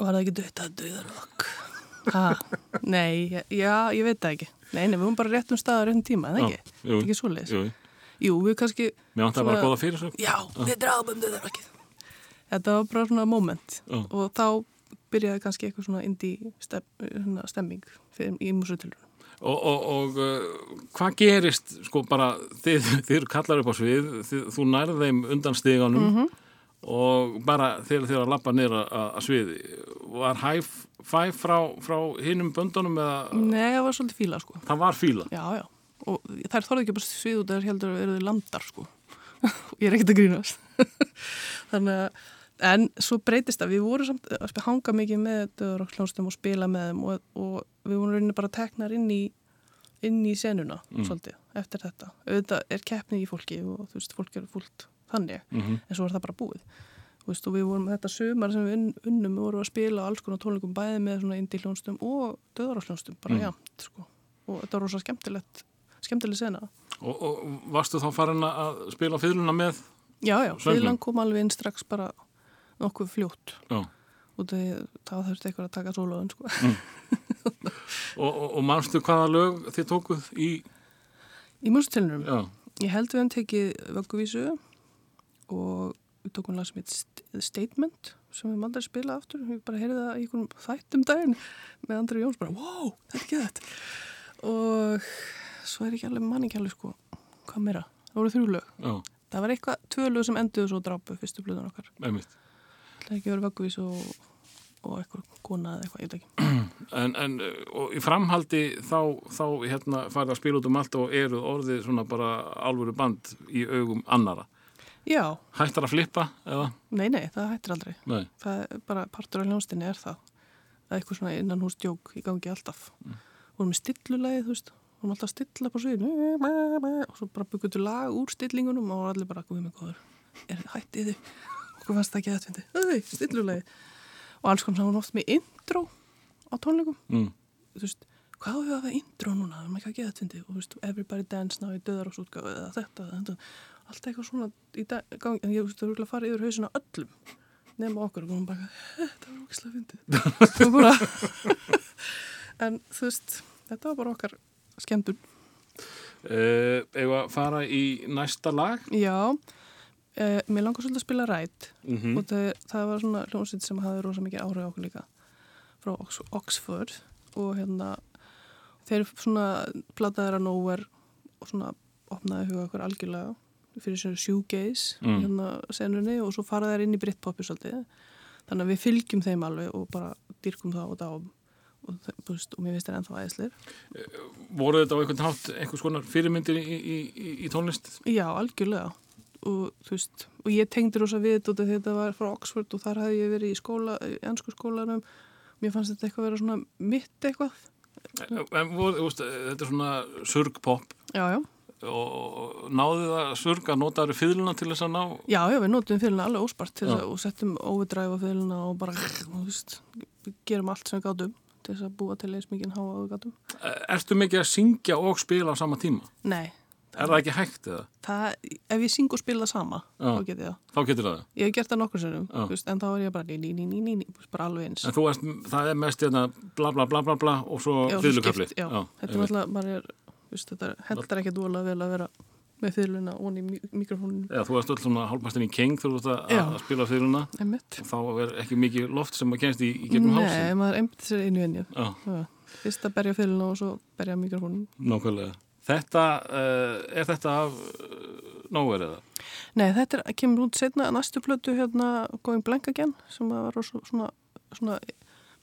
og var það ekki döttað döðarokk nei, já, ég veit það ekki. Nei, nei, við vorum bara rétt um staðar réttum tíma, en Já, ekki, jú. ekki svoleiðis. Jú, Jú, við kannski mér vantar bara Svona- góða fyrir svo Já, við dráðum döðarokkið. Þetta var bara svona moment Já. og þá byrjaði kannski eitthvað svona indie stem, svona stemming fyrir, í músutilunum. Og, og, og uh, hvað gerist, sko bara, þið, þið kallar upp á svið, þið, þú nærð þeim undan stiganum Mhm. og bara þegar þið eru að lappa niður að, sviði, var hæf, fæf frá, frá hinum böndunum eða Nei, það var svolítið fíla, sko. það var fíla? Já, já. Og þær þorði ekki bara svið út þær heldur að eru þið landar, sko. Ég er ekkert að grínast. Þannig að, en svo breytist það, við vorum samt að sp- hanga mikið með döðarokkljónstum og spila með þeim og, og við vorum rauninni bara teknar inn í inn í senuna, Mm. svolítið, eftir þetta. Auðvitað er keppni í fólki og þú veist, fólk er fúlt þannig, Mhm. en svo var það bara búið Þú veist, og við vorum þetta sumar sem við unn- unnum, við vorum að spila alls konar tónleikum bæði með svona indie hljónstum og döðarársljónstum, bara Mm. jafnt sko. og þetta var rosa skemmtilegt skemmtileg sena. Og, og varstu þá farin að spila fyrluna með? Já, já, fylgan kom alveg inn strax bara nokkuð fljótt. Já. og það, það þurfti eitthvað að taka sólóðun sko. Og, og, og manstu hvaða lög þið tókuð í, Í já, ég held við hann tekið vögguvísu og við tókum lag sem heit St- Statement sem við mandar spila aftur. Við bara heyrði það í einhverjum þættum daginn með Andri Jóns bara, wow, þetta er ekki þetta og svo er ekki alveg manni ekki alveg sko, hvað meira. Það voru þrjú lög, já, það var eitthvað tvö lög sem enduðu svo drápu fyrstu blöðun okkar. Einmitt. Er ekki verið vögguvísu og, og eitthvað kona eða eitthvað, ég veit ekki En, en og í framhaldi þá, þá hérna farið að spila út um allt og eru orðið svona bara alvöru band í augum annara. Já, Hættar að flippa eða? nei, nei, það hættir aldrei Nei. það er bara partur af hljónstinni er það það er eitthvað svona innan hús djók í gangi alltaf mm. vorum með stillulegi þú veist vorum alltaf að stilla på sviðinu og svo bara byggum við lag úr stillingunum og allir bara guðið mig góður er hættið þið okkur fannst það ekki að þetta fyndi stillulegi og alls kom saman oft með intro á tónleikum. Mm. þú veist hvað á við að hafa intro núna? Við erum ekki að geða þetta fyndi og þú veist everybody dance now í döðar og sútgáðu eða þetta, þetta allt eitthvað svona í dag, gangi en ég veist það er að fara yfir hausina öllum nema okkur. Og hún bara, þetta var okkislega fyndið. Það var bara en þú veist, þetta var bara okkar skemmtun. Uh, Eða að fara í næsta lag? Já, eh, mér langar svolítið að spila rætt Mm og það, það var svona hljómsveit sem hafði rosa mikið áhrif á okkur líka. Frá Ox Oxford. Og hérna þeir svona plataðir að Nowhere og svona opnaði huga okkur algjörlega fyrir svona shoegaze Mm. hérna senunni og svo fara þær inn í Britpopi svolítið. Þannig að við fylgjum þeim alveg og bara dyrkum það og dáum og, veist, og mér finnst þeir ennþá æðisleir Voru þetta á einhvern hátt einhvers konar fyrirmyndir í, í, í, í tónlist? Já, algjörlega og þú veist, og ég tengdi rosa við þetta að þetta var frá Oxford og þar hefði ég verið í skóla, í ennsku skólanum. Mér fannst þetta eitthvað vera svona mitt eitthvað. En voru, veist, þetta er svona surgpop Já, já, og náðu það surg að nota þar fyrluna til þess að ná? Já, já, við notum fylguna alveg óspart að, og settum overdrive á fylguna og bara, þú veist gerum allt sem gátum til þess að búa til eins mikið háa og við gátum. Ertu mikið að syngja og spila á sama tíma? Nei, Er það ekki hægt eða? það, ef ég syng og spila sama Já. þá get ég það, Þá getur það. ég hef gert það nokkur sinnum en þá er ég bara ný, ný, ný, ný, bara alveg eins. En þú veist, það er mest hérna bla bla bla bla bla og svo skipt, já. þetta er alltaf, maður er veist, þetta hendar ekki dvolega vel að vera með fyrluna og í mikrofónunum Já, þú veist öll svona hálfpastin í keng þú veist að, að spila fyrluna einmitt. Og þá er ekki mikið loft sem að kemst í, í gegnum Nei, Þetta, uh, er þetta af uh, nóver eða? Nei, þetta er, kemur út setna næstu plötu hérna Going Blank Again sem var svo, svona, svona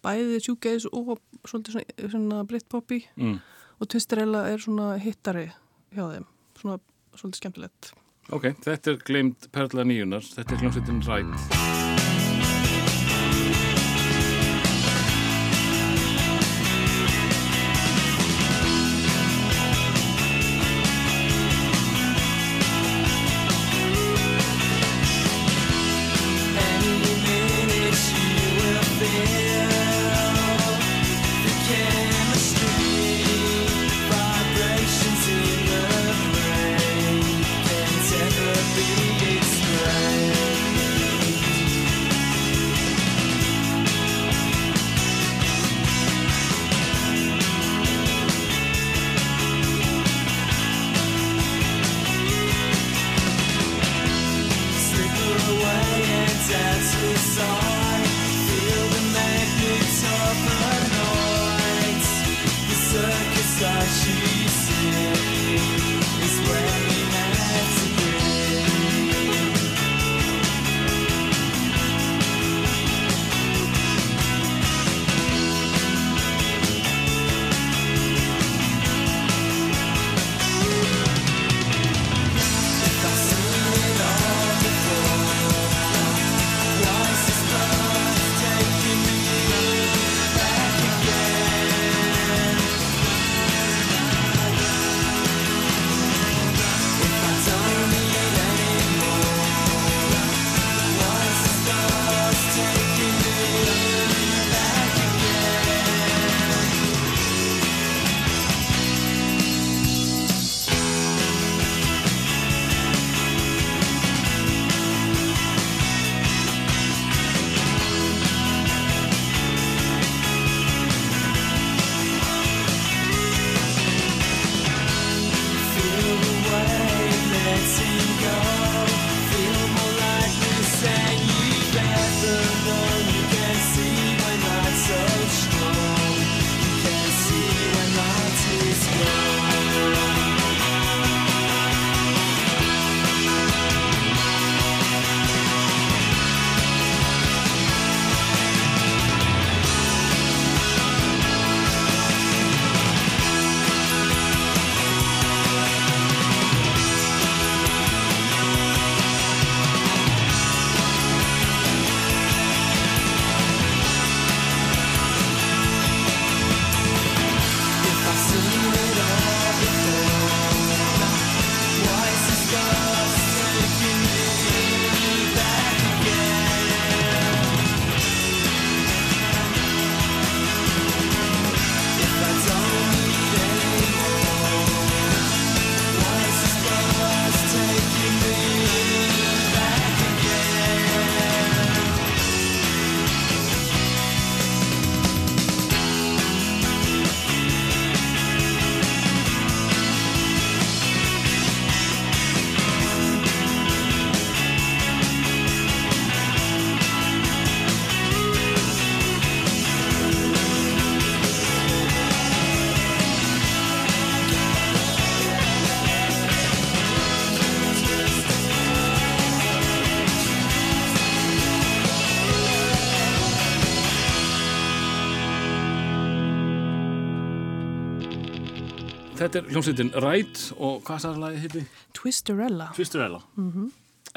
bæði sjúgeis og svolítið svona, svona Britpopi Mm. og Twisterella er svona hittari hjá þeim svona svolítið skemmtilegt Ok, þetta er glemt Perla Nýjunar, þetta er hljómsveitin Rætt. Þetta er hljómsveitin Ræt og hvað sagði lagið hitti? Twisterella. Twisterella.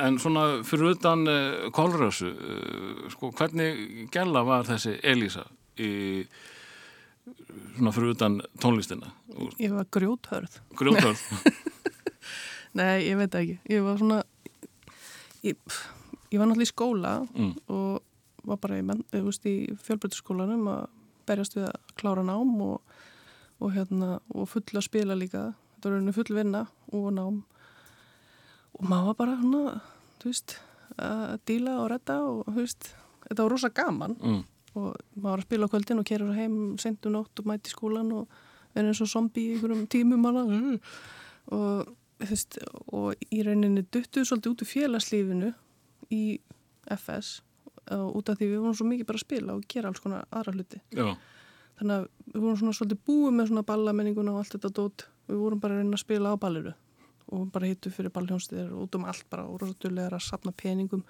En svona fyrir utan uh, Kolrösu, uh, sko, hvernig gæla var þessi Elísa í, svona fyrir utan tónlistina? Ég var grjóthörð. Grjóðhörð. Nei, ég veit það ekki. Ég var svona, ég, ég var náttúrulega í skóla Mm. og var bara í, eh, í fjölbrytaskólanum að berjast við að klára nám og, og, hérna, og full að spila líka. Þetta var rauninni full vinna og nám. Og maður var bara þú veist, að díla og redda og veist, þetta var rosa gaman Mm. og maður var að spila á kvöldin og kerur heim sent um nótt og mæti skólan og er eins og zombi í einhverjum tímum hana. og, þú veist, og í rauninni duttuðu svolítið út úr félagslífinu í FS og út af því við vorum svo mikið bara að spila og gera alls konar aðra hluti Já, þannig að við vorum svona svolítið búið með svona ballamenninguna og allt þetta dót. Við vorum bara að reyna að spila á balliru og bara hittu fyrir ballhjónstiðir og út um allt bara og rosalega að sapna peningum.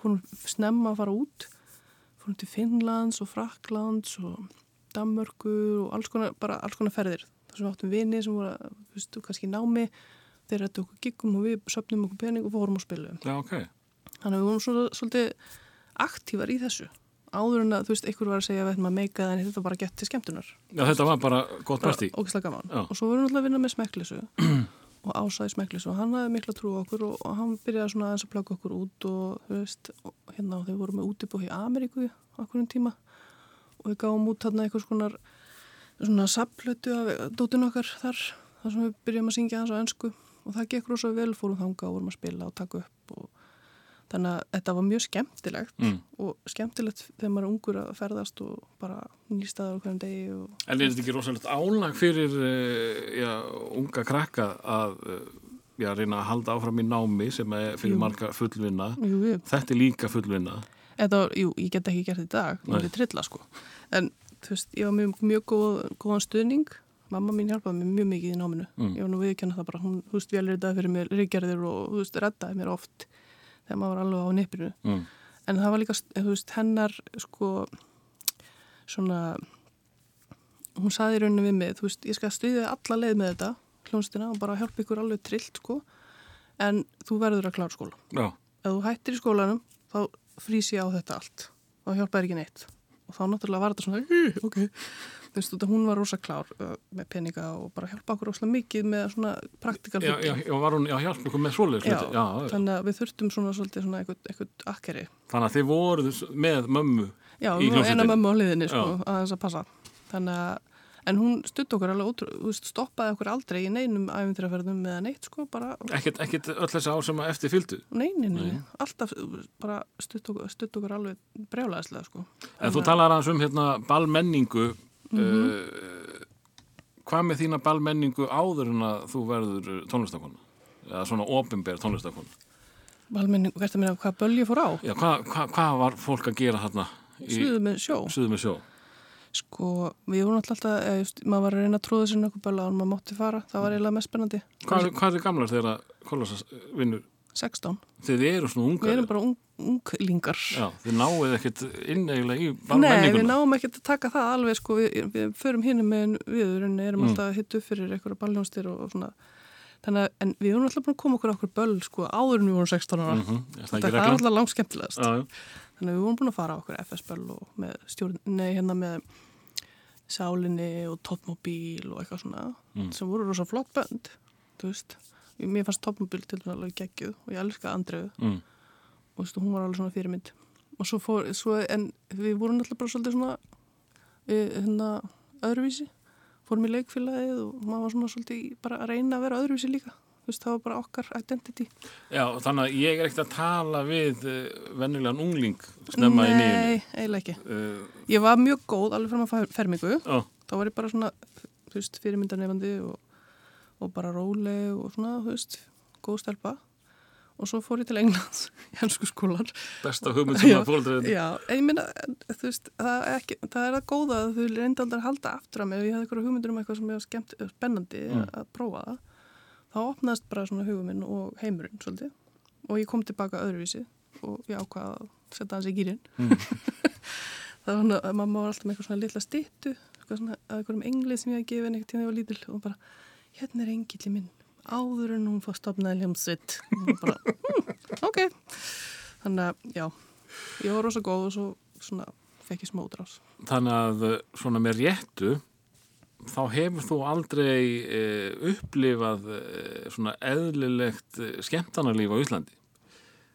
Fórum snemma að fara út fórum til Finnlands og Fraklands og Danmörku og alls konar, bara alls konar ferðir. Þar sem við áttum vini sem voru að, þú veist, kannski námi þeir rættu okkur giggum og við söpnum okkur pening og fórum og spilum já, ok. þannig að við vorum svona, svolítið aktívar í þessu áður en að, þú veist, einhver var að segja að við ætlum að meika það en þetta var bara gett til skemmtunar Já, þetta var bara gott partí. ógislega gaman Já. og svo vorum við náttúrulega að vinna með smekklisu og ásaði smekklisu og hann hafði mikla trú á okkur og, og hann byrjaði svona aðeins að plaka okkur út og þú veist, og hérna og þau voru með útibú í Ameríku á okkurum tíma og við gáum út þarna einhvers konar svona saplötu af dóttin okkar þar þar sem við byrjum að syngja hans á önsku og það gekk rosa vel, fórum þanga og vorum að spila og taka upp og þannig að þetta var mjög skemmtilegt Mm. og skemmtilegt þegar maður er ungur að ferðast og bara nýstaður á hverjum degi og En er þetta ekki rosalegt álag fyrir uh, já, unga krakka að uh, já, reyna að halda áfram í námi sem er fyrir Jú. marga fullvinna? jú, jú, Þetta er líka fullvinna. Þetta jú, ég get ekki gert þetta í dag, það er trilla sko. En þú veist, ég var mjög, mjög góð, góðan stuðning, mamma mín hjálpaði mér mjög mikið í náminu. Mm. Ég var nú viðkjanna það bara, hún, þú veist, velritaði fyrir mér ríkjarðir og, þú veist, reddaði mér oft þegar maður var alveg á nippinu. Mm. En það var líka, þú veist, hennar, sko, svona, hún saði í rauninu við mig, þú veist, ég skal stuðja alla leið með þetta, hljónstina, og bara hjálpa ykkur alveg trillt, sko, en þú verður að klára skóla Já, ef þú hættir í skólanum þá frýs ég á þetta allt. Og hjálpaði ekki neitt. Og þá náttúrulega var þetta svona "Í, ok, þú veist, hún var rosa klár uh, með peninga og bara hjálpa okkur rosalega mikið með svona praktikal já, já, já, var hún, já, hjálp ykkur með svoleiðis Já, hluti. Já, já, þannig að við þurftum svona svolítið svona eitthvað, akkeri Þannig að þið voruð með mömmu. já, Í nú eina hljómsveitinni. mömmu á liðinni sko, Já. aðeins að passa þannig að En hún stutt okkur alveg ótrú, þú veist, stoppaði okkur aldrei í neinum æfintraferðum með neitt, sko, bara, Ekkert, ekkert öll sem að eftir fylgdu. neinin, Nei. alltaf bara stutt okkur, stutt okkur alveg brjálæðislega, sko. En þú Þannig að- talar aðeins um hérna ballmenningu. Mhm. uh, hvað með þína ballmenningu áður en að þú verður tónlistakona? Eða svona ofinber tónlistakona? Valmenning, hvert að minna hvað böl ég fór á? Já, hvað hva, hva var fólk að gera þarna í Suðu með sjó. Suðu með sjó? Sko, við vorum alltaf alltaf, eða, just, maður var að reyna að tróða sér nokkuð böl á hann, maður mátti fara, það var eiginlega mest spennandi. Hvað, hvað er gamlar þegar að vinnur? 16. Þið eru svona ungar. Við erum bara ung, unglingar. Já, þið náið ekkert inn eiginlega í Nei, við náum ekki að taka það alveg, sko, við, við förum hinn með við, en erum Mm. alltaf upp fyrir einhverja balljónstir og, og svona. Þannig að, en við vorum alltaf búin að koma okkur okkur böl, sko, áður en við vorum 16 ára. Mm -hmm. Það, er alltaf langt skemmtilegast. Já, já. Þannig að við vorum búin að fara okkur FS-böll og með stjórn, nei, hérna með sálinni og toppmóbíl og eitthvað svona Mm. sem voru rosa flott bönd, þú veist. Mér fannst toppmóbíl til dæmis alveg geggjuð og ég elskaði Andreu Mm. og veist, hún var alveg svona fyrirmynd. Og svo fór, svo, en við vorum alltaf bara svolítið svona, við, hérna, öðruvísi. Fórum í leikfélagið og maður var svona svolítið bara að reyna að vera öðruvísi líka. Þú veist, það var bara okkar identity. Já, þannig að ég er ekkert að tala við uh, vennilegan ungling snemma í nýjunni. Nei, eiginlega ekki. Uh, Ég var mjög góð alveg fram að fer- fermingu. já, þá var ég bara svona, þú veist, fyrirmyndanefandi og, og bara róleg og svona, þú veist, góð stelpa. Og svo fór ég til Englands í hansku skólar besta hugmynd sem Já, að fóldra Já, en ég minna, þú veist, það er, ekki, það er að góða að þú reynda aldrei að halda aftur að mig og ég hefði eitthvað hugmyndur um eitthvað sem ég var skemmt, spennandi Mm. að prófa það þá opnaðist bara svona hugum minn og heimurinn svolítið. Og ég kom tilbaka öðruvísi og ég ákvað að setja hans í gýrin Mm. það var svona, mamma var alltaf með eitthvað svona litla stittu eitthvað svona, að eitthvað um englið sem ég hafði gefið hérna er engilli minn. Áður en hún fór stopnaði hljómsveit. Og bara, hm, ok. Þannig að, já ég var rosa góð og svo svona fekk ég smá útrás. Þannig að uh, svona með réttu þá hefur þú aldrei uh, upplifað uh, svona eðlilegt uh, skemmtanarlíf á Íslandi.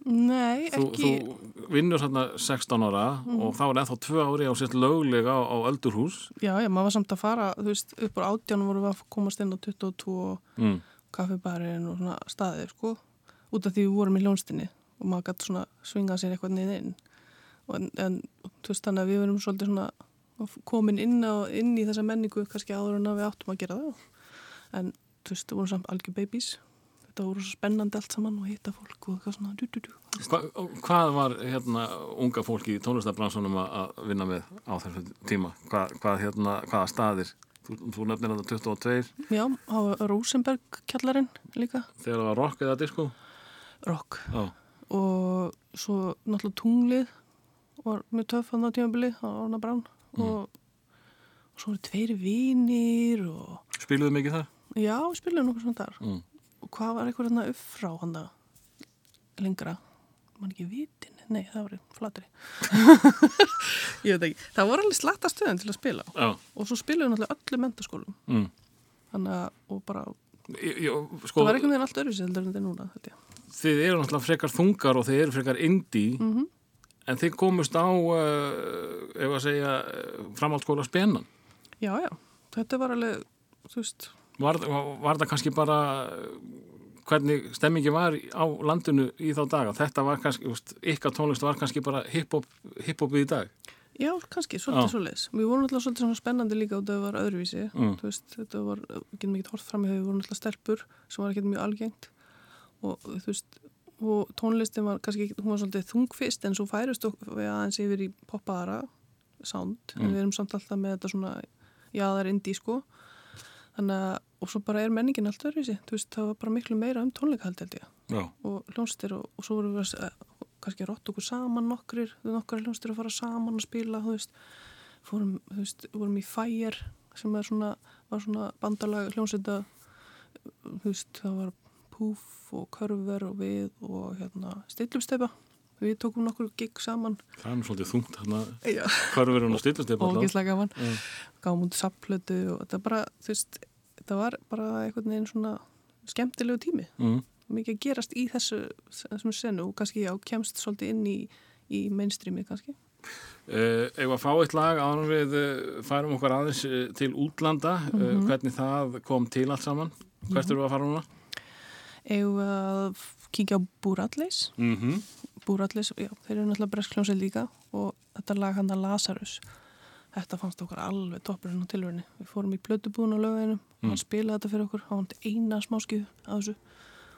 Nei, Þú, ekki þú vinnur hérna 16 ára og þá er ennþá tvö ári á sérst löglega á, á öldurhús. Já, já, maður var samt að fara, þú veist, upp á átjánum vorum við að komast inn á 22 Mm. kaffibarinn og svona staðið, sko, út af því við vorum í ljónstinni og maður gæti svona svingað sér eitthvað niður inn. Og En, en þú veist, þannig að við verum svolítið svona komin inn, á, inn í þessa menningu kannski áður en að við áttum að gera það. En þú veist, við vorum samt algjör babies. Þetta voru svo spennandi allt saman og hitta fólk og eitthvað svona du, du, du. Hva, hvað var hérna unga fólki í tónlistabransunum að vinna með á þessu tíma? Hva, hvað, hérna, hvaða staðir? Þú, þú nefnir þetta 22 Já, það var Rosenberg kjallarinn líka, þegar það var rock eða disco. rock. Já. og svo náttúrulega tunglið var mjög töff á tímabili á Orna Brán og, og svo voru tveiri vinir og Spiluðu mikið þar? já, við spilum nokkuð svona þar Mm. Hvað var eitthvað hérna upp frá hann lengra? Mann ekki vitin, nei það var flatri. Ég veit ekki. Það voru alveg slatta stöðum til að spila. Já. og svo spilum við náttúrulega öllu mentaskólum Mm. þannig að, og bara, Ég, ég, sko, það var einhvern veginn allt öðru sér heldur en þetta er núna, þið eru náttúrulega frekar þungar og þið eru frekar indie. Mhm. en þið komust á uh, ef að segja uh, framhaldsskóla spennan. Já, já, þetta var alveg þú veist, var, var, það kannski bara hvernig stemmingi var á landinu í þá daga þetta var kannski, ykkar tónlist var kannski bara hip-hop hip í dag Já, kannski, svolítið Já. svo leis. Við vorum alltaf svolítið svona spennandi líka og það var öðruvísi. Mm. Þú veist, þetta var, getum ekki hort fram í þau, við vorum alltaf stelpur sem var ekki mjög algengt og þú veist, og tónlistin var kannski, hún var svolítið þungfist en svo færist við aðeins yfir í poppaðara sound, en Mm. við erum samt alltaf með þetta svona, já það er indie sko. Þannig að, og svo bara er menningin allt öðruvísi, þú veist, það var bara miklu meira um tónleikahald held ég Já, og hljónstir og, og svo vorum við að, uh, kannski rotta okkur saman nokkrir, nokkrar hljónstir að fara saman að spila, þú veist, fórum, þú veist, vorum í Fire sem er svona, var svona bandalag hljónsita, þú veist, það var Púf og Körver og við og hérna Stillumsteipa, við tókum nokkur gig saman, það er nú svolítið þungt já, hvar verður hún að gíslega gaman, Já. gáum út sapplötu og þetta bara, þú veist, þetta var bara einhvern veginn svona skemmtilegu tími mm. mikið að gerast í þessu þessum senu og kannski já, kemst svolítið inn í, í mainstreami kannski. Uh, ef að fá eitt lag en við uh, færum okkur aðeins uh, til útlanda Mhm. uh, hvernig það kom til allt saman hvert eru við að fara núna? Eða að kíkja á Búrallis. Mm -hmm. Búrallis, já, þeir eru náttúrulega breskljónsið líka og þetta lag hann að Lazarus. Þetta fannst okkur alveg toppurinn á tilverinu. Við fórum í plötubúðun á lögveginum og hann spilaði þetta fyrir okkur. Hann vant eina smáskið af þessu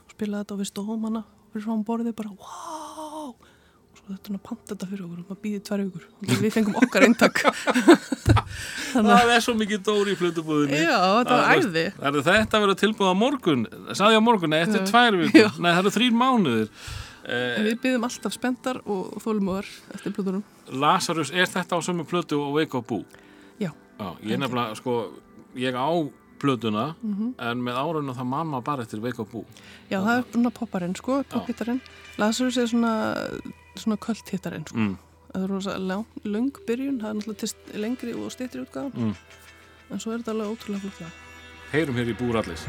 og spilaði þetta og við stóðum hana fyrir frá hann borðið bara, wow! Og svo þetta hann að panta þetta fyrir okkur og maður býðið tvær vikur. Og við fengum okkar eintak. Það er svo mikið dóri í flutubúðinni Já, þetta var æði. Það þetta vera tilbúið á morgun Saði á morgun, eftir tvær vikur Já. Nei, það eru þrýr mánuðir En eh, við byggðum alltaf spenntar og þólumöðar eftir plötunum. Lazarus, er þetta á sömu plötu og Wake Up Boo? Já. Já, ég nefnilega, sko, ég á plötuna Mhm. En með árunum það mamma bara eftir Wake Up Boo Já, það er svona popparinn, sko, pophittarinn. Lazarus er svona, svona kvöldhittarinn, sko. mm. Það er rosa lang, byrjun, það er náttúrulega lengri og stýttri útgáðan. Mm. En svo er þetta alveg ótrúlega flott. Heyrum hér í Búrallis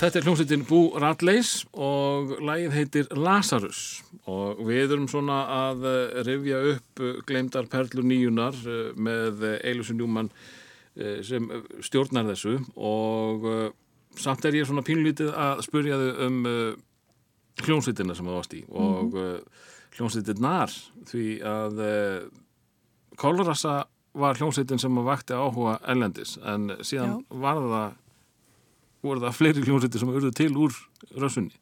Þetta er hljómsveitin Bú Radleys og lagið heitir Lazarus. Og við erum svona að eh, rifja upp eh, gleymdar perlur nýjunar eh, með Eilusin Njúmann eh, sem stjórnar þessu. Og samt er ég svona pínlítið að spurja þau um hljómsveitina sem það varst í. Og mm hljómsveitinnar því að Kolrasa var hljómsveitin sem vakti áhuga ellendis en síðan var það voru það fleiri hljómsveitir sem urðu til úr rössunni.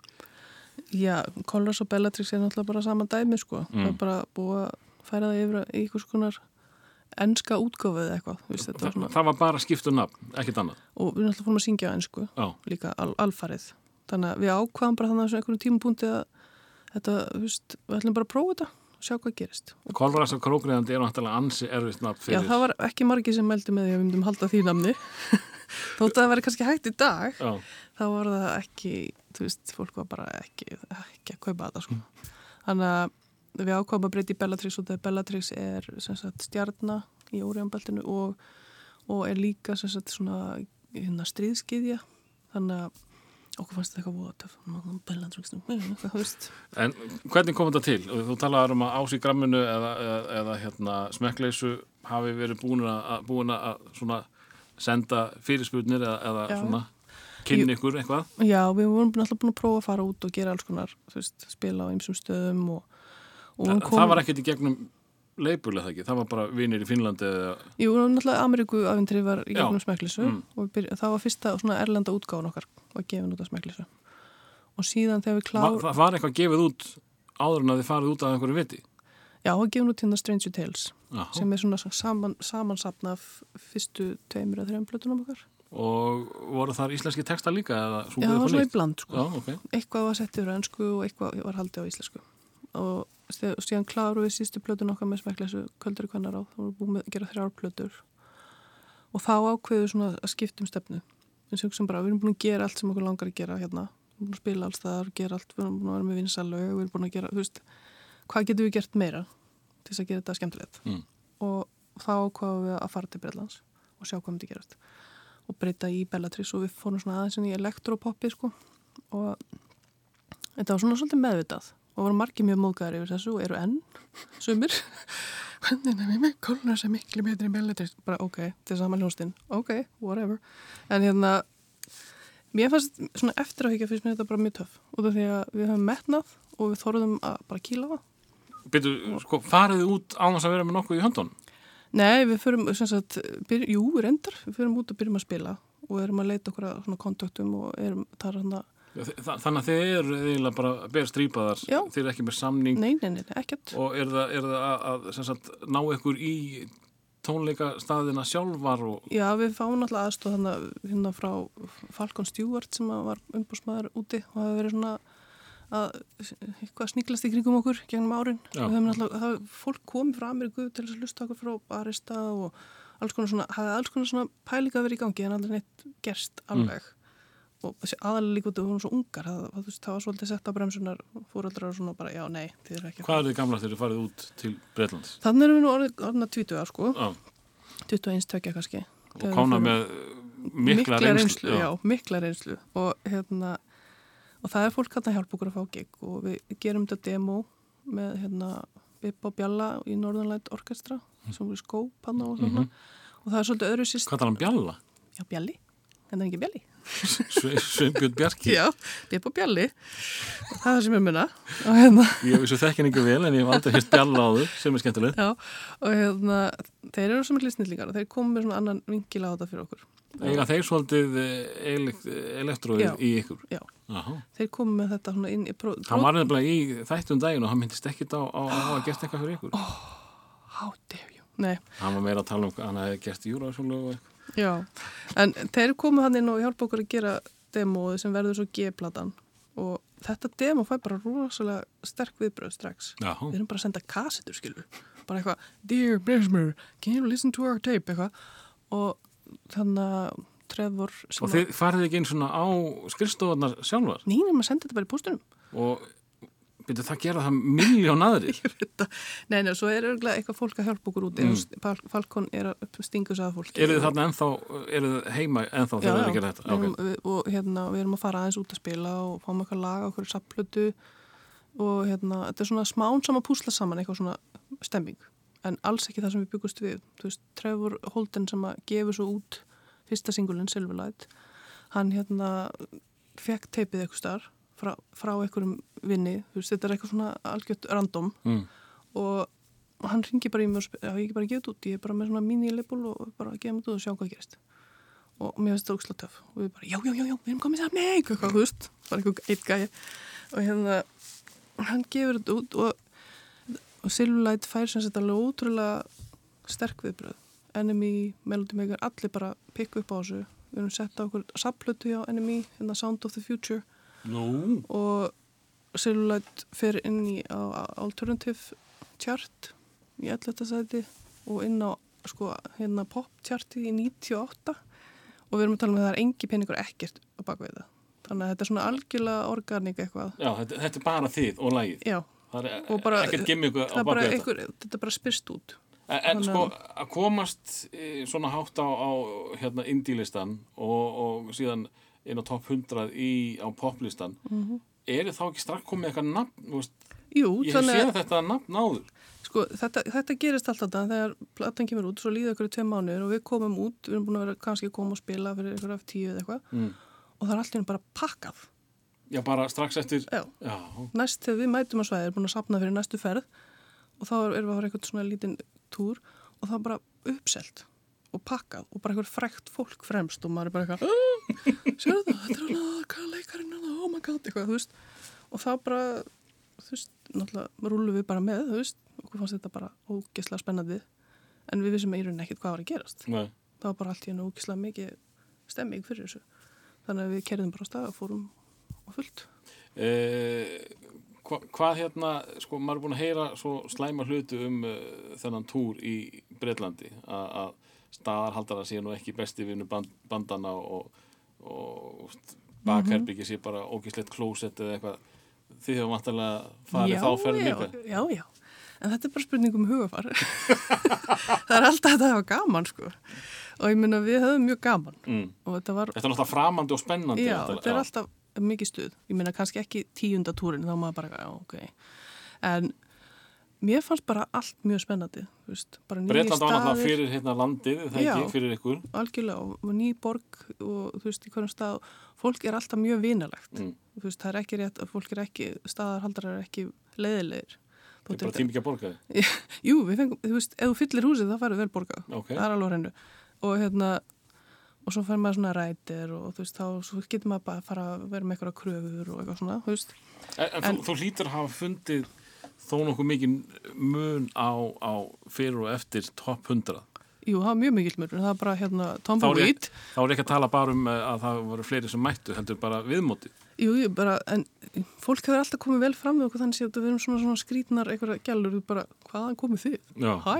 Já, Colors og Bellatrix er náttúrulega bara sama dæmi sko. Mm. Það er bara búið að færa það yfir í einhvers konar enska útgáfu eða eitthvað. þetta var svona, það var bara skiptu nafn, ekkert annað. og við alltaf fórum að syngja á ensku Já, líka al, alfarið. Þannig að við ákvaðum bara þannig að einhverjum tímapunkti að þetta, við ætlum bara að prófa þetta og sjá hvað gerist. Kolrasa Krókriðandi er náttúrulega ansi erfitt nafn já, fyrir. það var ekki margi sem meldi með því að við myndum halda því namni. Þótt að það væri kannski hægt í dag, Já, þá var það ekki, þú veist, fólk var bara ekki, ekki að kaupa þetta sko. Þannig að við ákváðum að breyta í Bellatrix og þegar Bellatrix er sagt stjarnar í Óriðanbeltinu og, og er líka sagt svona hérna stríðskiðja þannig að okkur fannst þetta eitthvað veist En hvernig kom þetta til? Þú talaður um að ás í gramminu eða, eða, eða hérna, smekkleysu hafi verið búin að, búin að senda fyrirspurnir eða, eða kynni ykkur eitthvað. Já, við vorum náttúrulega búin að prófa að fara út og gera alls konar, veist, spila á ymsum stöðum og, og Þa, kom Það var ekkert í gegnum leipul eða ekki, það var bara vinir í Finnlandi eða, Jú, náttúrulega Ameríku afindri var í gegnum smeklisu Mm. og byrja, það var fyrsta svona erlenda útgáfun okkar var gefin út af smeklisu og síðan þegar við Va, klár það var eitthvað gefið út áður en að þið farið út af einhverju viti. Já, það var gefin út hérna Stranger Tales Já. sem er svona saman, samansapna fyrstu tveimur eða þreim plötunum okkar Og voru þar íslenski texta líka Já, það var svona í bland sko. Já, ok. eitthvað var sett yfir á ennsku og eitthvað var haldið á íslensku og og síðan kláru við sístu plötun okkar með smeklisu kvöldur í kvennar á, þá vorum við búin með að gera þrjár plötur. Og þá ákveðu svona að skipta um stefnu. Við hugsaum bara, við erum búin að gera allt sem okkur langar að gera hérna, við erum búin að spila alls allt, við erum búin að vera með vinsalög við erum búin að gera, þú veist, hvað getum við gert meira til þess að gera þetta skemmtilegt? Mm. og þá ákvaðum við að fara til Breitlands og sjá hvað myndi gerast. Og breyta í Bellatrix og við fórum svona aðeins í elektropoppi sko. Og þetta var svona svolítið meðvitað og voru margir mjög móðgæðar yfir þessu og eru enn sumir. Hvernig er við með kóluna sem miklu betri Bellatrix bara ok, er saman hljóstinn ok, whatever. En hérna, mér fannst svona eftir að higgja fyrst mér þetta bara mjög töff. Út af því að við höfum metnað og við þorðum að bara kýla það. Byrju, sko, farið þið út á þess að vera með nokkuð í höndunum? Nei, við förum, sem sagt, byr, jú, reyndar, við förum út og byrjum að spila og erum að leita okkur að svona kontaktum og erum, það er Þa, þannig að þið eru eiginlega bara ber strípaðar, Já. þið eru ekki með samning nei, nei, nei, ekkert. og er það, er það að, að sagt, ná ykkur í tónleika staðina sjálfar og Já, við fáum alltaf aðstóð hérna frá Falcon Stewart sem var umbúrsmaður úti og hafi verið svona að eitthvað sníklast í kringum okkur gegnum árin. Alltaf, það hefur fólk komið frá Ameríku til að hlusta okkur frá Arista og alls konar svona, hafði alls konar svona pælinga verið í gangi en aldrei neitt gerst alveg. Og þessi aðalega líka út af við vorum svo ungar, það, það, það var svolítið sett á bremsunar fóreldrar og svona bara, já, nei, þið er ekki. hvað er þið gamla þegar þið farið út til Breitlands? Þannig erum við nú orðið orðina 20 ára, sko, Já, 21 tökja kannski. og við kána með mikla, reynslu, já. mikla reynslu og hérna og það er fólk að hjálpa okkur að fá gig og við gerum þetta demo með hérna Bippa og Bjalla í Northernlight Orchestra sem voru skóp hann og svona Mhm. og það er svolítið öðru sýst Hvað tala um Bjalla? Já, Bjalli, en það er ekki Bjalli Sveinbjörn Bjarki? Já, Bippa og Bjalli og það er það sem ég munna hérna Ég vissu þekkin ekki vel en ég hef aldrei hérst Bjalla á þau sem er skemmtileg. Já, og hérna, þeir eru svo miklu snillingar og þeir komu með svona annan vinkil á þetta fyrir okkur. Eiga þeir svolítið elekt, elektróið í ykkur? Já. Aha. Þeir komu með þetta svona inn í pró... Hann var nefnilega í þættum daginn og hann myndist ekkit á, á, á að gert eitthvað fyrir ykkur. How dare you? Nei, Hann var meira að tala um hvað hann hefði gert júrasjólu og eitthvað. Já. En þeir komu hann inn og hjálpa okkur að gera demóið sem verður svo G-platan og þetta demo fæ bara rosalega sterk viðbröð strax. Já, Við erum bara að senda kassetur, skilur. Bara eitthvað, Dear Bresmer, can you listen to our tape, eitthvað. Og þannig að Trevor sem og þið farið ekki einn svona á skrifstofarnar sjálfar Nýnum að senda þetta bara í póstunum. og byrju það gera það miljón aðri. Nei, nei, svo er örgulega eitthvað fólk að hjálpa okkur út mm. Fal Falkon er að stinga sig að fólki Eru þið þarna ennþá, eru þið heima ennþá Já, þegar þið já, gera þetta? við erum, Ok. við, og hérna, við erum að fara aðeins út að spila og fáum eitthvað laga okkur sapplötu og hérna, þetta er svona smán saman púsla saman eitthvað svona stemming en alls ekki það sem við byggust við þú veist, Trevor Holden sem að gefur svo út fyrsta singulinn Silverlight hann hérna fekk teipið eitthvað starf frá, frá einhverjum vinni, þú veist, þetta er eitthvað svona algjört random. Mm. og hann ringi bara í mig og spyr, já, ég ekki bara gefið út, ég er bara með svona mini-label og bara gefið út og sjá hvað gerist. Og mér finnst þetta ógslag töf og við bara, já, já, já, já, við erum komið saman, nei, eitthvað, þú veist, bara eitthvað eitt gæi. Og hérna, hann gefur þetta út og, og Silverlight fær sem þetta alveg ótrúlega sterk viðbröð, Enemy, Melody Maker, allir bara pikku upp á þessu. Við erum sett á okkur sapplötu hjá Enemy, hérna Sound of the Future Nú, og Silverlight fer inn í alternative chart í 11. sæti og inn á sko, hérna pop charti í 98 og við erum að tala um að það er engi peningur ekkert á bakvið það þannig að þetta er svona algjörlega organik eitthvað já, þetta, þetta er bara þið og lagið. já, Það er og bara, ekkert gimmick á bakvið þetta. þetta er bara spyrst út En, en sko, að komast e, svona hátt á, á hérna indílistan og, og síðan inn á topp 100 í, á poplistan, Mhm. er þá ekki strax komið eitthvað nafn, veist, Jú, ég hef þannig séð að þetta nafn áður. sko, þetta, þetta gerist alltaf þetta þegar platan kemur út, svo líða ykkur í tvei mánuður og við komum út, við erum búin að vera kannski að koma og spila fyrir ykkur af tíu eða eitthvað Mm. og það er alltaf bara pakkað Já, bara strax eftir, Já. já, næst þegar við mætum að svæðið er búin að sapna fyrir næstu ferð og þá erum við að fara eitthvað svona lítinn túr og það er bara uppselt og pakkað og bara eitthvað frækt fólk fremst og maður er bara eitthvað sérðu það, þetta er alveg hvað leikarinn er það, oh my god, eitthvað, þú veist. Og þá bara, þú veist náttúrulega rúlum við bara með, þú veist. Okkur fannst þetta bara ógislega spennandi. En við vissum í rauninni ekkert hvað var að gerast. Nei, það var bara allt í hennu ógislega mikið stemming fyrir þessu. Þannig að við kerðum bara á stað og fórum á fullt. E, hva, hvað hérna, sko, maður er búin að heyra svo slæma hlutu um uh, þennan túr í Breitlandi að staðarhaldara sé nú ekki besti vinnu band, bandana og, og bakherbyggi sé bara ógislegt klósett eða eitthvað. Þið hefur vantarlega farið þá ferð já, líka? já, já, en þetta er bara spurning um hugafar það er alltaf þetta að hafa gaman sko. Og ég minna við höfum mjög gaman. Mm. þetta var, Þetta er náttúrulega framandi og spennandi já, væntanlega. þetta er alltaf mikið stuð, ég minna kannski ekki tíunda túrin þá maður bara, já, ok. En mér fannst bara allt mjög spennandi Breitland á náttúrulega fyrir hérna landið, það Já. ekki, fyrir ykkur? algjörlega og ný borg og þú veist, í hverjum stað. Fólk er alltaf mjög vinalegt Mm. þú veist, það er ekki rétt að fólk er ekki staðarhaldrar er ekki leiðilegir. Það er bara tími ekki að borga þið? Jú, fengum, þú veist, ef þú fyllir húsið þá færðu vel borgað, Ok. það er alveg hennu og hérna og svo fær maður svona rætir og þú veist, þá getur maður bara að fara að vera með eitthvað kröfur og eitthvað svona, þú veist. En, en, En- þú, þú hlýtur að hafa fundið þó nokkuð mikið mun á, á fyrir og eftir topp 100 Jú, það var mjög mikill mörgur, það var bara hérna Tumbleweed, ég, þá er ekki að tala bara um eh, að það voru fleiri sem mættu heldur bara viðmóti jú, jú, bara en fólk hefur alltaf komið vel fram við okkur þannig að við erum svona, svona skrítnar eitthvað gælur, bara, hvaðan komið þið? Já. Hæ,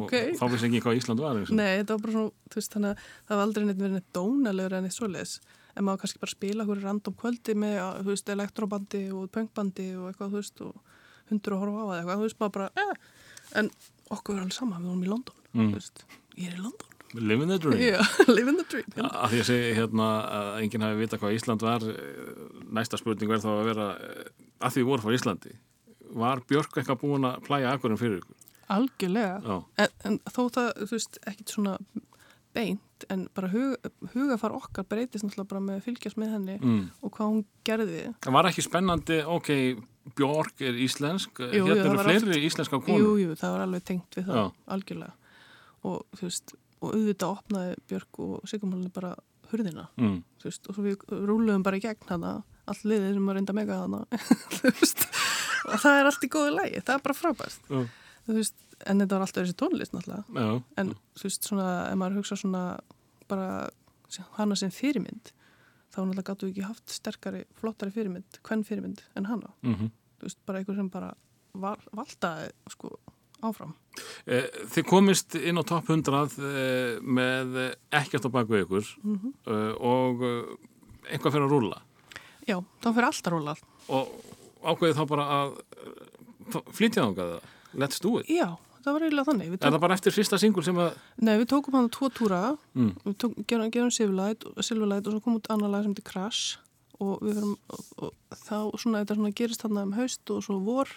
ok þá vissi ekki hvað Ísland var eins og. Nei, þetta var bara svona, þú veist, þannig að það var aldrei neitt verið neitt dónalegur en eitt svoleiðis. En maður kannski bara spila okkur random kvöldi með, þú veist, elektrobandi og punkbandi og eitthvað, þú veist, og hundur að horfa á það eitthvað, þú veist, maður bara, eh. En okkur er alveg sama, við vorum í London, Mm. veist, ég er í London. Living the dream Já, living the dream. A- að því að segja hérna að enginn hafi vita hvað Ísland var eh, næsta spurning verð þá að vera eh, að því við vorum frá Íslandi var Björk eitthvað búin að plæja akkurum fyrir ykkur Algjörlega. En, en þó það, þú veist, ekkit svona beint, en bara hug, hugafar okkar breytist náttúrulega bara með að fylgjast með henni mm. og hvað hún gerði. það var ekki spennandi, ok Björk er íslensk, Jú, hérna eru fleiri íslenska konur Jú, jú, það var alveg tengt við það, Já. algjörlega. Og þú veist, og auðvitað opnaði Björk og Sigurmálunni bara hurðina, mm. þú veist, og svo við rúluðum bara í gegn hana, allt liðið sem var reynda mega hana, þú veist, og það er allt í góðu lægi, það er bara frábært, Já. þú veist, en þetta var alltaf þessi tónlist náttúrulega, Já. en þú veist, svona, ef maður hugsa svona bara hana sem fyrirmynd, þá náttúrulega gáttu við ekki haft sterkari, flottari fyrirmynd, hvern fyrirmynd en hana, Mm þú veist, bara einhver sem bara val, valdaði, sko, áfram. Eh, Þið komist inn á topp 100 eh, með ekkert á baku ykkur Mhm. eh, og eitthvað fyrir að rúlla Já, þá fyrir alltaf róla allt. og, ákveðið þá bara að flytja þangað eða? Let's do it. Já, það var eiginlega þannig. Við Er það bara eftir fyrsta singul sem að, Nei, við tókum hann tvo túra, Mm. við tók, gerum, gerum Silverlight, Silverlight og svo kom út annar lag sem heitir Crash og við verum, og, og þá svona, þetta svona gerist þarna um haust og svo vor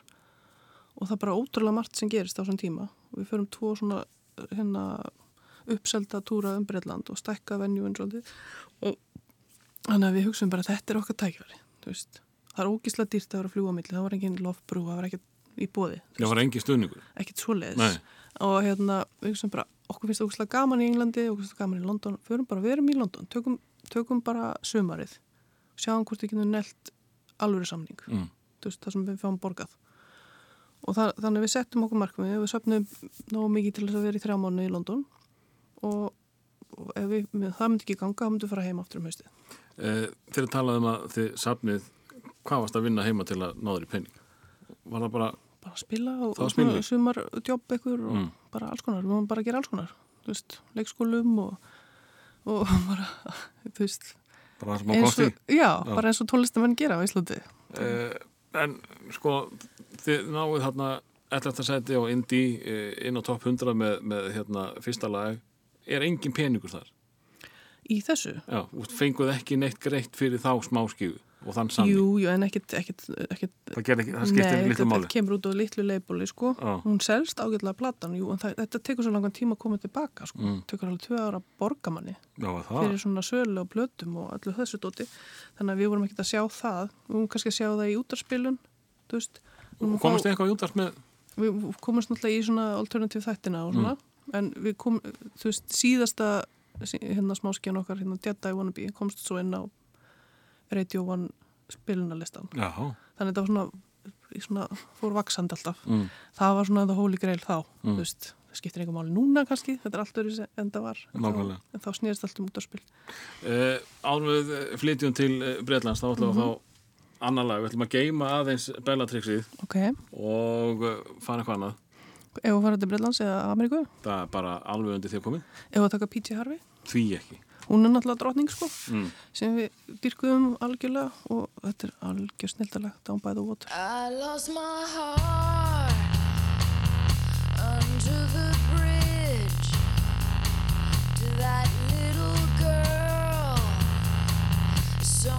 og það er bara ótrúlega margt sem gerist á þessum tíma. Við förum tvo svona hérna uppselda túra um Breitland og stekka svolítið og þannig að við hugsaum bara þetta er okkar veist. Það er ógíslega dýrt að vera að fljúa á milli, það var engin lofbrú, það var ekkert í bóði, það var engi stuðningur? ekkert svoleiðis. Nei. og hérna, bara okkur finnst það ógæslega gaman í Englandi, okkur finnst það gaman í London. Förum bara, við erum í London, tökum, tökum bara sumarið, sjáum hvort við getum nelt alvöru samning. Mm. veist, það sem við fáum borgað. Og það, þannig við settum okkur markmið. Við söpnum nógu mikið til þess að vera í þrjá mánu í London. Og, og við, með, það myndi ekki ganga, þá myndi fara heim aftur um haustið. Eh, þegar talaðum að þið safnið, hvað varst að vinna heima til að náður í penning? Var það bara, bara að spila og, og sumar jobb ekkur og Mm. bara alls konar, við máum bara að gera alls konar þú veist, leikskólum og, og bara, þú veist bara smá eins kosti? og, já, bara eins og tónlistamenn gera á Íslandi Eh, en sko, þið náðu þarna 11. seti á Indie eh, inn á topp 100 með, með hérna, fyrsta lag. Er engin peningur þar? í þessu Já, þú fenguð ekki neitt greitt fyrir þá smáskífu og þann samning. Jú, jú, en ekkit Það, það skiptir Nei, litlu þetta máli. kemur út á litlu leipoli, sko hún selst ágætlega platan, jú, en það, þetta tekur svo langan tíma að koma tilbaka, sko Mm. tekur alveg tvö ára borgamanni Já, fyrir svona sölu og blötum og öllu þessu dóti þannig að við vorum ekkert að sjá það við vorum kannski að sjá það í útarspilun þú veist, fá- þið eitthvað júntast með? við komumst náttúrulega í svona alternativ þættina og svona, en við kom þú veist, síðasta sí- hérna smáskjan okkar, hérna Jedi Wannabe komst svo inn á Radio One spilunarlistan þannig þetta var svona, svona fór vaksandi alltaf, Mm. það var svona the holy grail þá, Mm. þú veist það skiptir einhver máli núna kannski, þetta er allt öðru en það var þá, Nákvæmlega. en þá snýrst allt um út á spil Uh, eh, flytjum til uh, Breitlands, þá ætlum við að fá annar lag. Við ætlum að geima aðeins Bellatrixið ok, og uh, fara eitthvað annað. ef við fara til Breitlands eða Ameríku, Það er bara alveg undir því að komið. ef við taka P.J. Harvey Því ekki. Hún er náttúrulega drottning sko Mm. sem við dyrkuðum algjörlega og þetta er algjör snildalag Down by the Water I lost my heart under the bridge to that little girl. So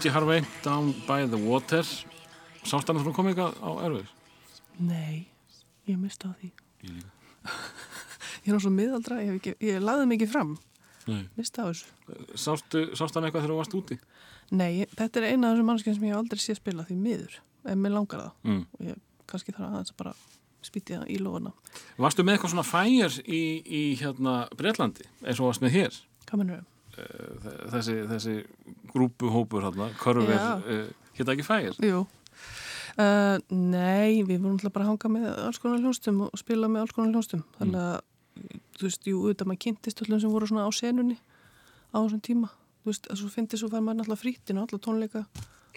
PG Harvey, Down by the Water Sást hann að þú komið eitthvað á erfið? Nei, ég mista á því. Ég líka. Ég er svo miðaldra, ég, ekki, ég laði mikið fram, Nei. mista á þessu. Sástu, sást hann eitthvað þegar þú varst úti? Nei, þetta er eina af þessum mannskjum sem ég aldrei sé spila því miður, en mér langar það. Mm. Og ég kannski þarf aðeins að bara spýti það í lóðuna. Varstu með eitthvað svona fæjar í, í hérna Breitlandi, eins og varst með hér? Eh, Þessi, þessi grúpuhópur hérna, körver, Já. uh, hétta ekki fæjar? Jú. Uh, nei, við vorum alltaf bara að hanga með alls konar hljónstum og spila með alls konar hljónstum. Þannig að, þú veist, jú, auðvitað maður kynntist öllum sem voru svona á senunni á þessum tíma. Þú veist, að svo fyndi svo fær maður alltaf frítinn og alla tónleika,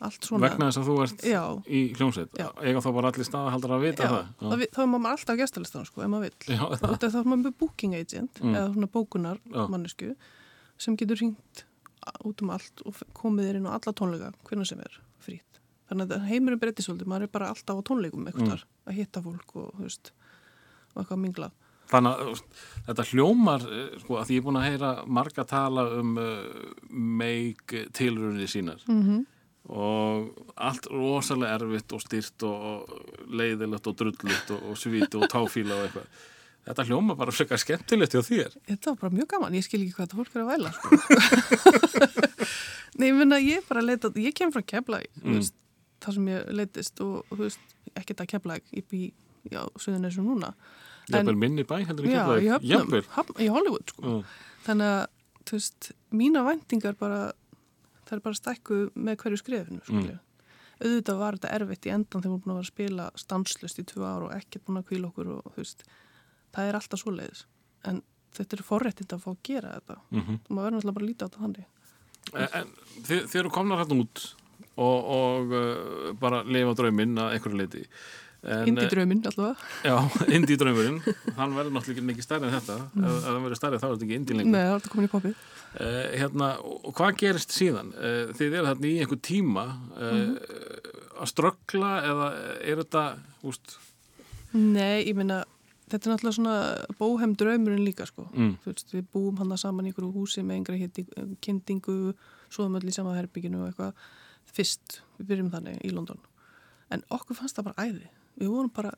allt svona. Vegna þess að þú ert Já, í hljómsveit? Já. Eiga þá bara allir staðahaldar að vita já, það? þá, vi- þá er maður alltaf á gestalistan, sko, ef maður vill. Já, það. Þetta er þá maður með booking agent Mm. eða svona bókunar Já. mannesku sem getur hringt út um allt og komið þér inn á alla tónleika hvernig sem er frýtt. Þannig að heimurinn breytist svolítið, maður er bara alltaf á tónleikum eitthvað Mm. að hitta fólk og, þú veist, og eitthvað að mingla. Þannig að þetta hljómar, eh, sko, að því ég er búin að heyra marga tala um uh, meik tilrunni sínar Mm -hmm. og allt rosalega erfitt og styrt og, leiðilegt og drullut og, og svíti og táfíla og eitthvað. Þetta hljómar bara frekar skemmtilegt hjá þér. Þetta var bara mjög gaman, ég skil ekki hvað þetta fólk er að væla, sko. Nei, ég minna, ég bara leita, ég kem frá Keflæk, Mm. það sem ég leitist og, þú veist, ekkert að Keflæk, ég bý, já, eins og núna. Jafnvel minni bæ, heldur Já, ekki í höfnum, höfn, í Hollywood sko. Já. Þannig að, þú veist, mína væntingar bara, það er bara stækku með hverju skrefinu, sko. Mm. Auðvitað var þetta erfitt í endan þegar við búin að vera að spila stanslust í tvö ár og ekkert búin að kvíla okkur og, þú veist, það er alltaf svo leiðis. En þetta er forréttind að fá að gera þetta. Mm Og maður verður náttúrulega bara að líta á þetta þannig. En, en þið, þið eru komnar hérna út og, og uh, bara lifa drauminn að einhverju leiti. Indi drauminn allavega. Já, indi draumurinn, hann verður náttúrulega ekki mikið stærri en þetta. Ef, ef hann verður stærri þá er þetta ekki indi lengur. Nei, það er þetta komin í popið. Uh, hérna, og hvað gerist síðan? Uh, þið eru þarna í einhver tíma uh, að ströggla eða er þetta, úst, Nei, ég meina, þetta er náttúrulega svona bóhem draumurinn líka, sko. mm, veist, við búum hann saman í ykkur húsi með einhverja hitti, kyndingu svoðum öll í sama herbygginu og eitthvað. Fyrst, við byrjum þannig í London. En okkur fannst það bara æði. Við vorum bara,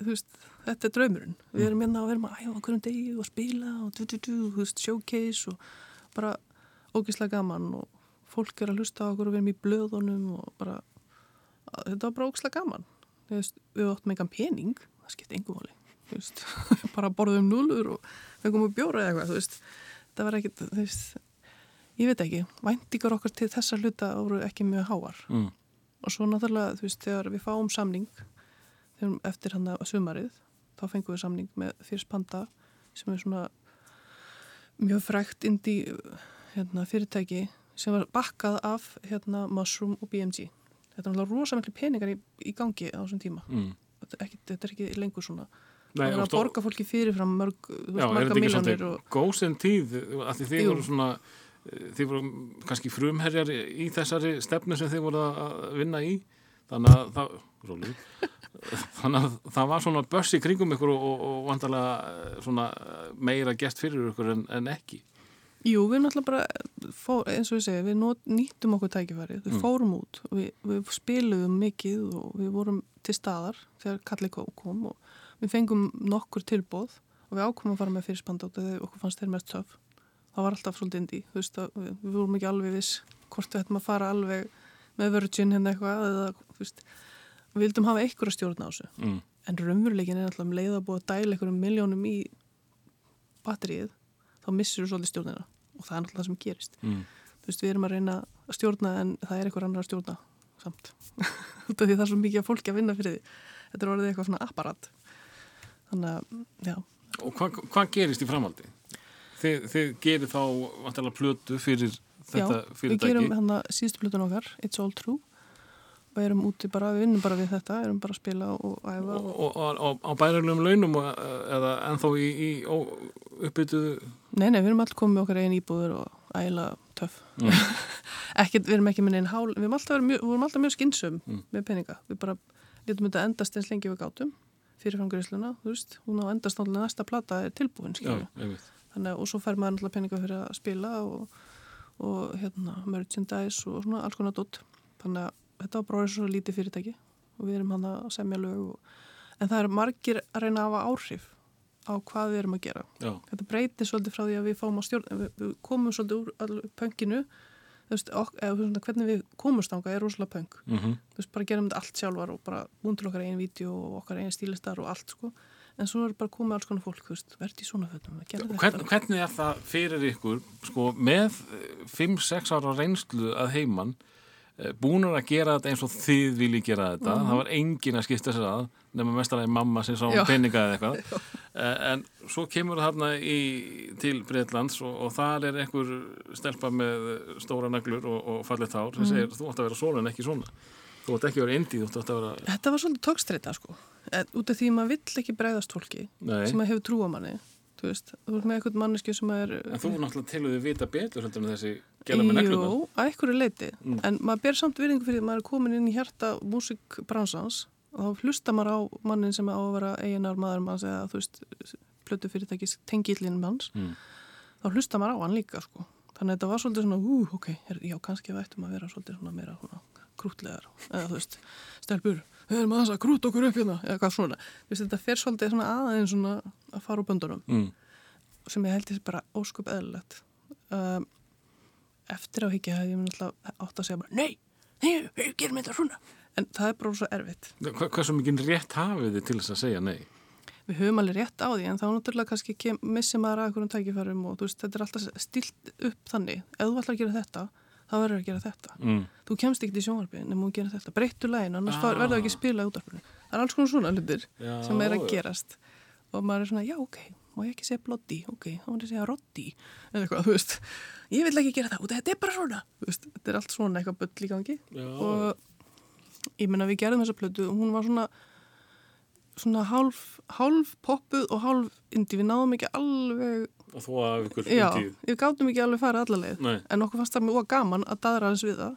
þú veist þetta er draumurinn, við erum hérna að vera að æfa hverjum degi og spila og du, du, du, þú veist, showcase og bara ógislega gaman og fólk er að hlusta á okkur og við erum í blöðunum og bara, þetta var bara ógislega gaman. Veist, við áttum engan pening það skipti engum þú veist, bara borðum núlur og fengum að bjóra eða eitthvað, þú veist. Það var ekkit, þú veist ég veit ekki, væntingar okkar til þessa hluta voru ekki mjög háar. Mm, og svo náttúrulega, þú veist, þegar við fáum samning þegar eftir hann að sumarið þá fengum við samning með Fyrst Panda sem er svona mjög frækt indi hérna, fyrirtæki sem var bakkað af hérna, Mushroom og BMG þetta er náttúrulega rosa miklu peningar í, í gangi á þessum tíma. Mm. þetta er ekki, þetta er ekki lengur svona Nei, það er að borga fólki fyrirfram mörg, þú Já, ekki miljónir og góðsinn tíð að því þið Jú. voru svona eh, þið voru kannski frumherjar í þessari stefnu sem þið voru að vinna í þannig að það róli, þannig að það var svona börs í kringum ykkur og, og, og vantarlega svona meira gert fyrir ykkur en, en ekki Jú, við náttúrulega bara, fór, eins og ég segi, við not, nýttum okkur tækifæri, við Mm. fórum út og við, við spiluðum mikið og við vorum til staðar þegar Kalli kom og við fengum nokkur tilbóð og við ákomum að fara með fyrirspanda út þegar okkur fannst þeir mest töf. Það var alltaf svolítið indi, þú veist að við, við vorum ekki alveg viss hvort við ættum að fara alveg með Virgin hérna eitthvað eða, veist, við vildum hafa einhver að stjórna á þessu. mm. En raunveruleikin er alltaf um leið að búa að dæla einhverjum miljónum í batterið, þá missur þú svolítið stjórnina og það er náttúrulega það sem gerist. Mm. Þú veist, við erum að reyna að stjórna en það er einhver annar að stjórna samt. Því það er svo mikið að fólki að vinna fyrir því. Þetta er orðið eitthvað svona apparat. Þannig að, já. og hvað hvað gerist í framhaldi? Þið, þið gerir þá vantarlega plötu fyrir þetta já, við fyrirtæki gerum hérna síðustu plötun okkar, It's All True og erum úti bara, við vinnum bara við þetta, erum bara að spila og æfa og, og, og, og, á bærilegum launum eða ennþá í, í uppbyttuðu Nei, nei, við erum alltaf komið okkar einn íbúður og æla töff. Mm. Ekkert, við erum ekki með einn hál, við alltaf, mjög, við vorum alltaf mjög skynsum Mm. með peninga. Við bara letum þetta endast eins lengi við gátum fyrirframgriðsluna, þú veist, hún á endast náttúrulega næsta plata er tilbúin, einmitt. Þannig að, og svo fær maður náttúrulega peninga fyrir að spila og, og hérna merchandise og svona alls konar dótt þannig að þetta var bara svo lítið fyrirtæki og við erum hann að semja lög og, en það er margir að reyna að hafa áhrif á hvað við erum að gera. Já, þetta breytir svolítið frá því að við stjórn við, komum svolítið úr pönginu þú veist, ok, eða, hvernig við komumst ánga er rosalega pöng mhm, þú veist, bara gerum þetta allt sjálfar og bara búin til okkar einn vídeo og okkar einn stílistar og allt sko, en svo er bara komið alls konar fólk, þú veist, verði í svona fötum Hvern, hvernig er það fyrir ykkur sko, með 5-6 ára reynslu að heiman eh, búnur að gera þetta eins og þið vilji gera þetta, það var engin að skipta sér að nema mestalega mamma sem sá um eða eitthvað. Eh, en svo kemur það þarna í, til Breitlands og, og þar er einhver stelpa með stóra naglur og, og fallið tár sem segir þú átt að vera svona en ekki svona. Þú átt ekki að vera indið, þú átt að vera þetta var svolítið tókstreita sko, en, út af því maður vill ekki bregðast fólki Nei. sem að hefur trú á manni þú veist, þú ert með eitthvað manneski sem er en þú náttúrulega til að vita betur heldur en þessi gæla með naglurnar Jú, að einhverju leiti Mm. en maður ber samt virðingu fyrir því að maður er komin inn í hjarta músikbransans og þá hlusta maður á mannin sem á að vera eiginar maður manns eða þú veist plötu fyrirtækis tengillin manns. Mm. þá hlusta maður á hann líka sko. Þannig að þetta var svolítið svona, ú, ok, er, já, kannski við ættum að vera svolítið svona meira svona krútlegar eða þú veist, stelpur við erum aðeins að krúta okkur upp hérna eða hvað svona, veist, þetta fer svolítið svona aðeins svona að fara úr böndunum mm. sem ég held ég bara óskup eðlilegt. Um, eftir á higgja hefði ég mun alltaf átt að segja bara nei, nei, við gerum þetta svona. En það er bara svo erfitt. Hva- Hversu mikið rétt hafið þið til þess að segja nei? við höfum alveg rétt á því en þá náttúrulega kannski kem, missi maður að einhverjum tækifærum og veist, þetta er alltaf stilt upp þannig. Ef þú ætlar að gera þetta, þá verður að gera þetta. Mm. þú kemst ekki til sjónvarpið nema þú gera þetta, breyttu lægin annars Ah. verður ekki spilað út af það er alls konar svona hlutir Já. sem er að gerast. Og maður er svona, já ok, má ég ekki segja bloddi ok, þá má ég segja roddi eða eitthvað, þú veist, ég vil ekki gera það. Og þetta er bara svona, þú veist, þetta er allt svona eitthvað bull í gangi. Já. og ég menna við gerðum þessa plötu og hún var svona svona hálf, hálf poppuð og hálf indi, við náðum ekki alveg Og þú af ykkur já, indíð. við gátum ekki alveg farið allarleið Nei. en okkur fannst það mjög gaman að daðra aðeins við það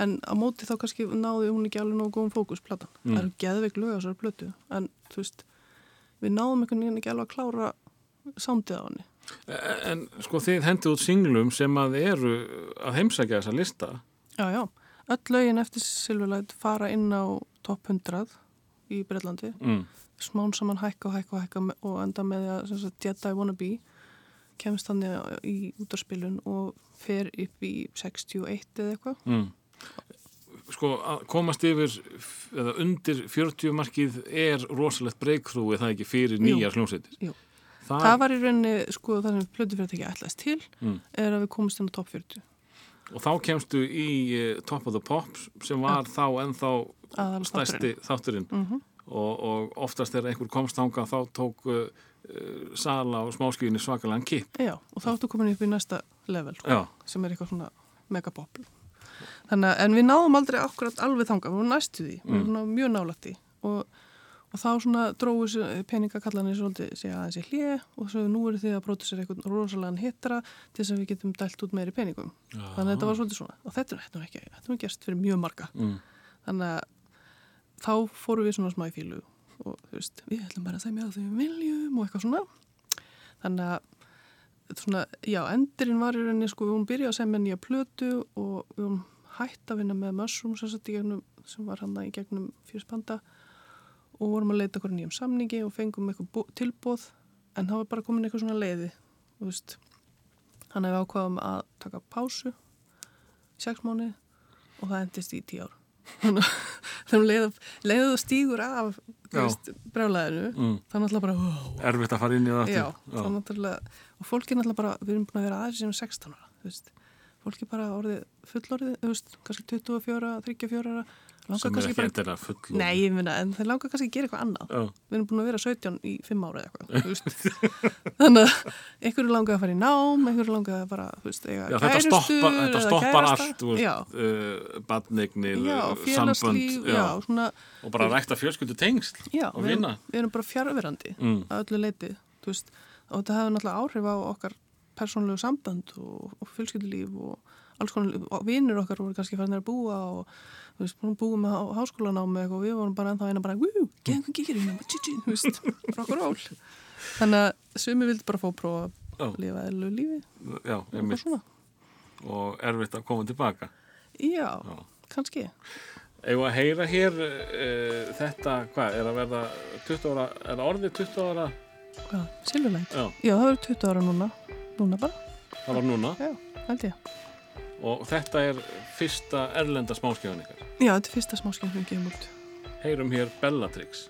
en á móti þá kannski náði hún ekki alveg nógu góðum fókus platan Mm. það eru geðveik lög á þessari plötu en þú veist, við náðum ekki alveg að klára sándið á henni En sko þið hendið út singlum sem að eru að heimsækja þessa lista. já, já, öll lögin eftir Silverlight fara inn á topp 100 í Breitlandi Mm. smán saman hækka og hækka og hækka og enda með því að sem sagt, Jedi Wannabe kemst þannig í útarspilun og fer upp í 61 eða eitthvað Mm. Sko að komast yfir eða undir 40 markið er rosalegt breakthrough eða ekki fyrir nýjar hljómsveitir. Það, Það var í rauninni, sko, það sem plötufyrirtæki ætlaðist til, Mm. er að við komumst inn á topp 40. Og þá kemstu í uh, Top of the Pops sem var þá ennþá Aðal stærsti þátturinn Mm og, og oftast þegar einhver komst þanga þá tók uh, sala og smáskjöginni svakalega kipp. Já, og þá ertu komin upp í næsta level, sko, Já. sem er eitthvað svona megapop. Þannig að, en við náðum aldrei akkurat alveg þangað, við vorum næstu því, við vorum mm. mjög nálætti og, og þá svona dróðu þessi peningakallanir svolítið sig aðeins í hlje og svo nú eru þið að pródusera eitthvað rosalega hittara til þess að við getum dælt út meiri peningum. Já. Þannig að þetta var svolítið svona og þetta, þetta var ekki, þetta var gerst fyrir mjög marga. Mm. þannig að þá fórum við svona smá í fílu og þú veist, við ætlum bara að segja að þau viljum og eitthvað svona. Þannig að svona, já, endurinn var í rauninni sko, við vorum byrjað að segja nýja plötu og við vorum hætt að vinna með Mushroom gegnum, sem var hann í gegnum fyrstbanda og vorum að leita okkur nýjum samningi og fengum eitthvað bó- tilboð en það var bara komin eitthvað svona leiði þú veist. Að við ákvaðum að taka pásu í sex mánu og það endist í tíu ár þannig að leiðu leið stígur af þú Já. brjálæðinu Mm. þannig að bara wow, Erfitt að fara inn í það já, náttúrulega- og fólki er náttúrulega bara, við erum búin að vera aðeins sem 16 ára, þú fólki bara orðið fullorðið, þú kannski 24, 34 ára sem er kannski ekki endilega full nei, ég minna, en þeir langar kannski að gera eitthvað annað. Já. við erum búin að vera 17 í 5 ára eða eitthvað þannig að einhverju langar að fara í nám einhverju langar að bara, þú veist, Já, þetta stoppar, þetta stoppar allt, uh, badnignir, sambönd, já, svona, og bara rækta fjölskyldu tengsl já, við erum, við erum bara fjárverandi Mm. að öllu leiti veist, og þetta hefur náttúrulega áhrif á okkar persónlegu sambönd og, og fjölskyldulíf og alls konar vinnur okkar voru kannski farin að búa og þú veist, búið með há- háskólanámi og við vorum bara ennþá eina bara wú, hvað gíkir hérna, tjí, þú veist, okkur ról þannig að sumi vildi bara fá að prófa Já. að lifa eðlu lífi Já, einmitt. og erfitt að koma tilbaka. Já, kannski. Ef að heyra hér uh, þetta, hvað, er að verða 20 ára, er orðið 20 ára? Hvað, Silvurlænd? Já, Já, það verður 20 ára núna. Núna bara, það var núna já, held ég. Og þetta er fyrsta erlenda smáskjöðan ykkar. Já, þetta er fyrsta smáskjum sem við gefum út. Heyrum hér Bellatrix.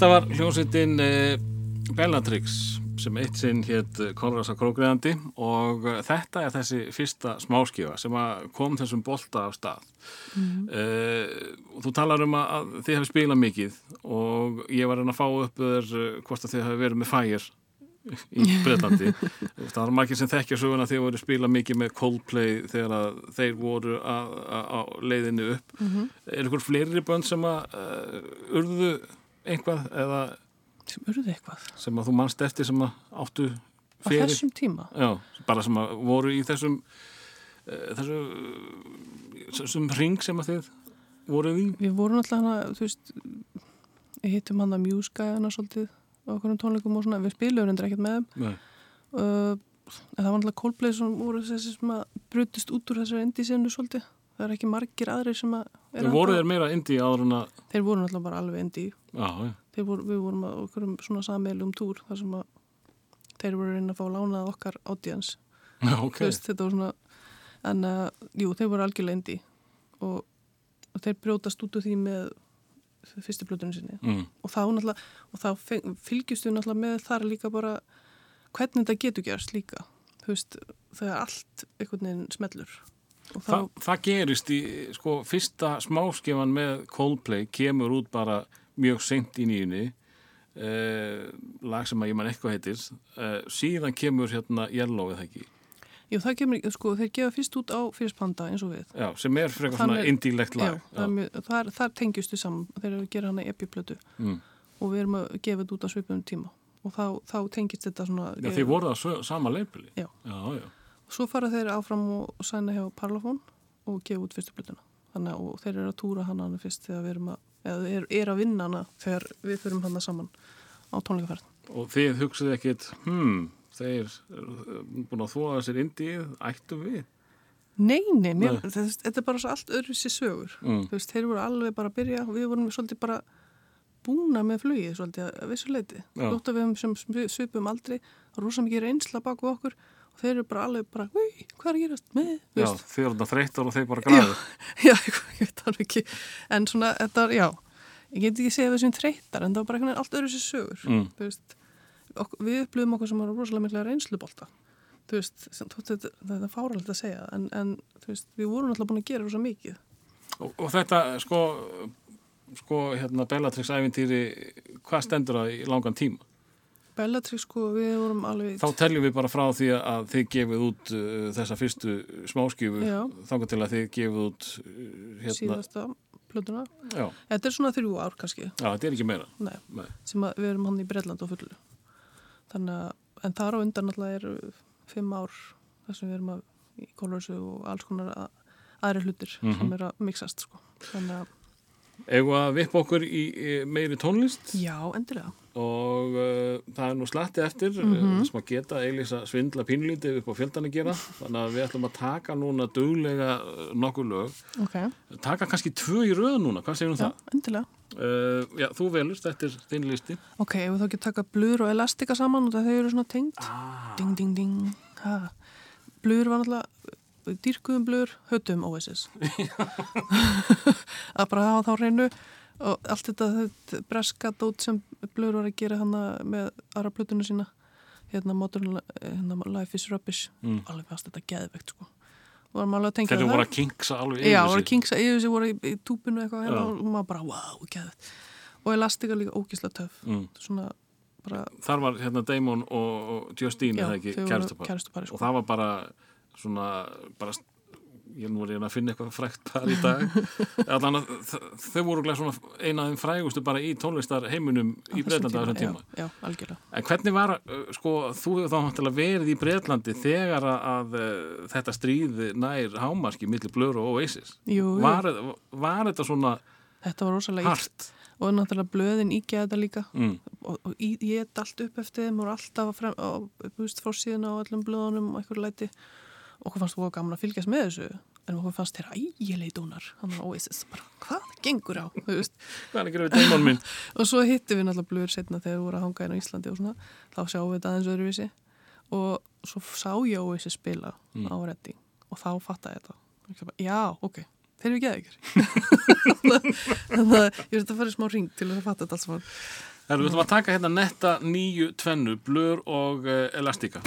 Þetta var hljómsveitin uh, Bellatrix sem eitt sinn hétt Konrasa Krókriðandi og uh, þetta er þessi fyrsta smáskífa sem kom þessum bolta af stað. Uh, og þú talar um að, þið hefur spilað mikið og ég var að fá upp þér uh, hvort að þið hefur verið með fægir í Breitlandi. það var margir sem þekkja söguna að þið voru spilað mikið með Coldplay þegar þeir voru á leiðinu upp. Er ykkur fleiri bönn sem að uh, urðu einhvað eða sem urði eitthvað sem að þú manst eftir sem að áttu á fyrir þessum tíma. Já, bara sem að voru í þessum uh, þessum, þessum ring sem að þið voruð í Við vorum alltaf hana, þú veist, hittum hann að mjúskæðana svolítið á okkur tónleikum og svona, við spilum reyndar ekkert með þeim. Uh, það var alltaf Coldplay sem voru þessi sem að brutist út úr þessari indísinu svolítið. Það er ekki margir aðrir sem að... Þið voru þeir meira indi áður en að Þeir voru alltaf bara alveg indí. Já, já, Þeir voru, við vorum að okkur um svona sammeilum túr þar sem að þeir voru að reyna að fá lánað okkar audience. já ok Þú veist, þetta var svona, en uh, jú, þeir voru algjörlega indí og, og þeir brjótast út úr því með fyrstu blötunum sinni. mm. og þá náttúrulega og þá við náttúrulega með þar líka bara hvernig þetta getur gerst líka þú veist, þegar allt einhvern veginn smellur þá, Þa, það gerist í, sko, fyrsta smáskifan með Coldplay kemur út bara mjög seint í nýjunni eh, lag sem að ég man eitthvað heitir eh, síðan kemur hérna Yellow eða ekki, jú, það kemur, sko, þeir gefa fyrst út á Fyrst Panda eins og við. Já, sem er frekar svona Þannig- indílegt Já, lag það er mjög, þar, þar tengjustu saman. Þeir eru að gera hana epiplötu. Mm. og við erum að gefa þetta út á svipum tíma. Og þá, þá tengist þetta svona já þið voruð að sö- sama leipili Já. já, já. Svo fara þeir áfram og, sæna hjá Parlophone og gefa út fyrstu blötuna þannig að þeir eru að túra hana hana fyrst þegar við erum að, eða er, er að vinna hana þegar við förum hana saman á tónleikaferð. Og þið hugsaðu ekkit hmm, þeir búin að þóa þessir indíð, ættum við? Nei, nei, Nei. Þetta er bara svo allt öðru sér sögur. Mm. veist, þeir voru alveg bara að byrja og við vorum svolítið bara búna með flugið svolítið að vissu leiti að við hefum sem svipum aldrei rosa mikið reynsla bak við okkur þeir eru bara alveg bara, hvað er að gerast með, já, þið eru þetta þreyttar og þeir bara græður já, ég, veit alveg ekki. En svona, þetta er, já ég get ekki segja þessum þreyttar en það var bara einhvern veginn allt öðru sér sögur Mm. veist, við upplöfum okkur sem var rosalega mikla reynslubolta þú veist, sem, þetta, þetta er fáralegt að segja en, en veist, við vorum alltaf búin að gera rosa mikið. Og, og þetta, sko, sko, hérna, Bellatrix æfintýri, hvað stendur það í langan tíma? Bellatrix, sko, við vorum alveg Þá teljum við bara frá því að þið gefið út uh, þessa fyrstu smáskjöfu, þangar til að þið gefið út, uh, hérna, síðasta plötuna. já, Þetta er svona þrjú ár kannski, já, þetta er ekki meira. nei, Nei. sem að við erum hann í Breitland og fullu. Þannig að, en þar á undan alltaf eru fimm ár þar sem við erum að í kólursu og alls konar að, aðri hlutir Mhm. sem er að mixast, sko. Þannig að, Egu að vippa okkur í, meiri tónlist já, endilega. og uh, það er nú slatti eftir mm. -hmm. sem að geta Eilísa svindla pínlítið upp á fjöldan að gera þannig að við ætlum að taka núna duglega uh, nokkur lög Ok, taka kannski tvö í röð núna, hvað segir um já, það? Uh, já, þú velust, þetta er þinn listi Ok, ef þá ekki taka blur og elastika saman og það þau eru svona tengt. ah. Ding, ding, ding. Ha. Blur var náttúrulega dýrkuðum blur, höttum Oasis. að bara hafa þá reynu og allt þetta, þetta breska dót sem blur var að gera hana með aðra plötuna sína hérna Modern hérna, Life is Rubbish Mm. alveg fast þetta geðvegt sko að það. voru að kinksa alveg Já, yfir voru sig. að kingsa yfir sig, voru í, túpinu eitthvað hérna, Já. og maður bara, wow, geðvegt og elastika líka ógislega töf Mm. svona bara Þar var hérna Damon og, og Justine, Já, eða ekki, voru sko. og það var bara svona bara, ég nú er ég að finna eitthvað frækt par í dag. Allan að þau voru glæð svona eina af þeim frægustu bara í tónlistar heiminum í Breitlandi á þessum tíma Já, já, algjörlega. En hvernig var, uh, sko, þú hefur þá náttúrulega verið í Breitlandi þegar að, að uh, þetta stríð nær hámarki millir Blur og Oasis? Jú, var, var þetta svona Þetta hart? og náttúrulega blöðin ígjaði þetta líka. Mm. og, og í- ég get allt upp eftir þeim og alltaf frem, á, búist frá síðan á öllum blöðunum og einhverju læti okkur fannst þú gaman að fylgjast með þessu en okkur fannst þér ægileg dónar hann var Oasis, bara hvað gengur á. Hvað er að gera við Damon minn? og svo hittum við náttúrulega blöður setna þegar við vorum að hanga inn á Íslandi og svona þá sjáum við þetta aðeins öðruvísi og svo sá ég Oasis spila á Redding og þá fattaði ég þetta Og ég bara, já, ok, þeir eru ekki eða þannig að ég veist að fara í smá ring til að fatta þetta alls við ætlum að taka hérna netta nýju tvennu, Blur og uh, Elastika.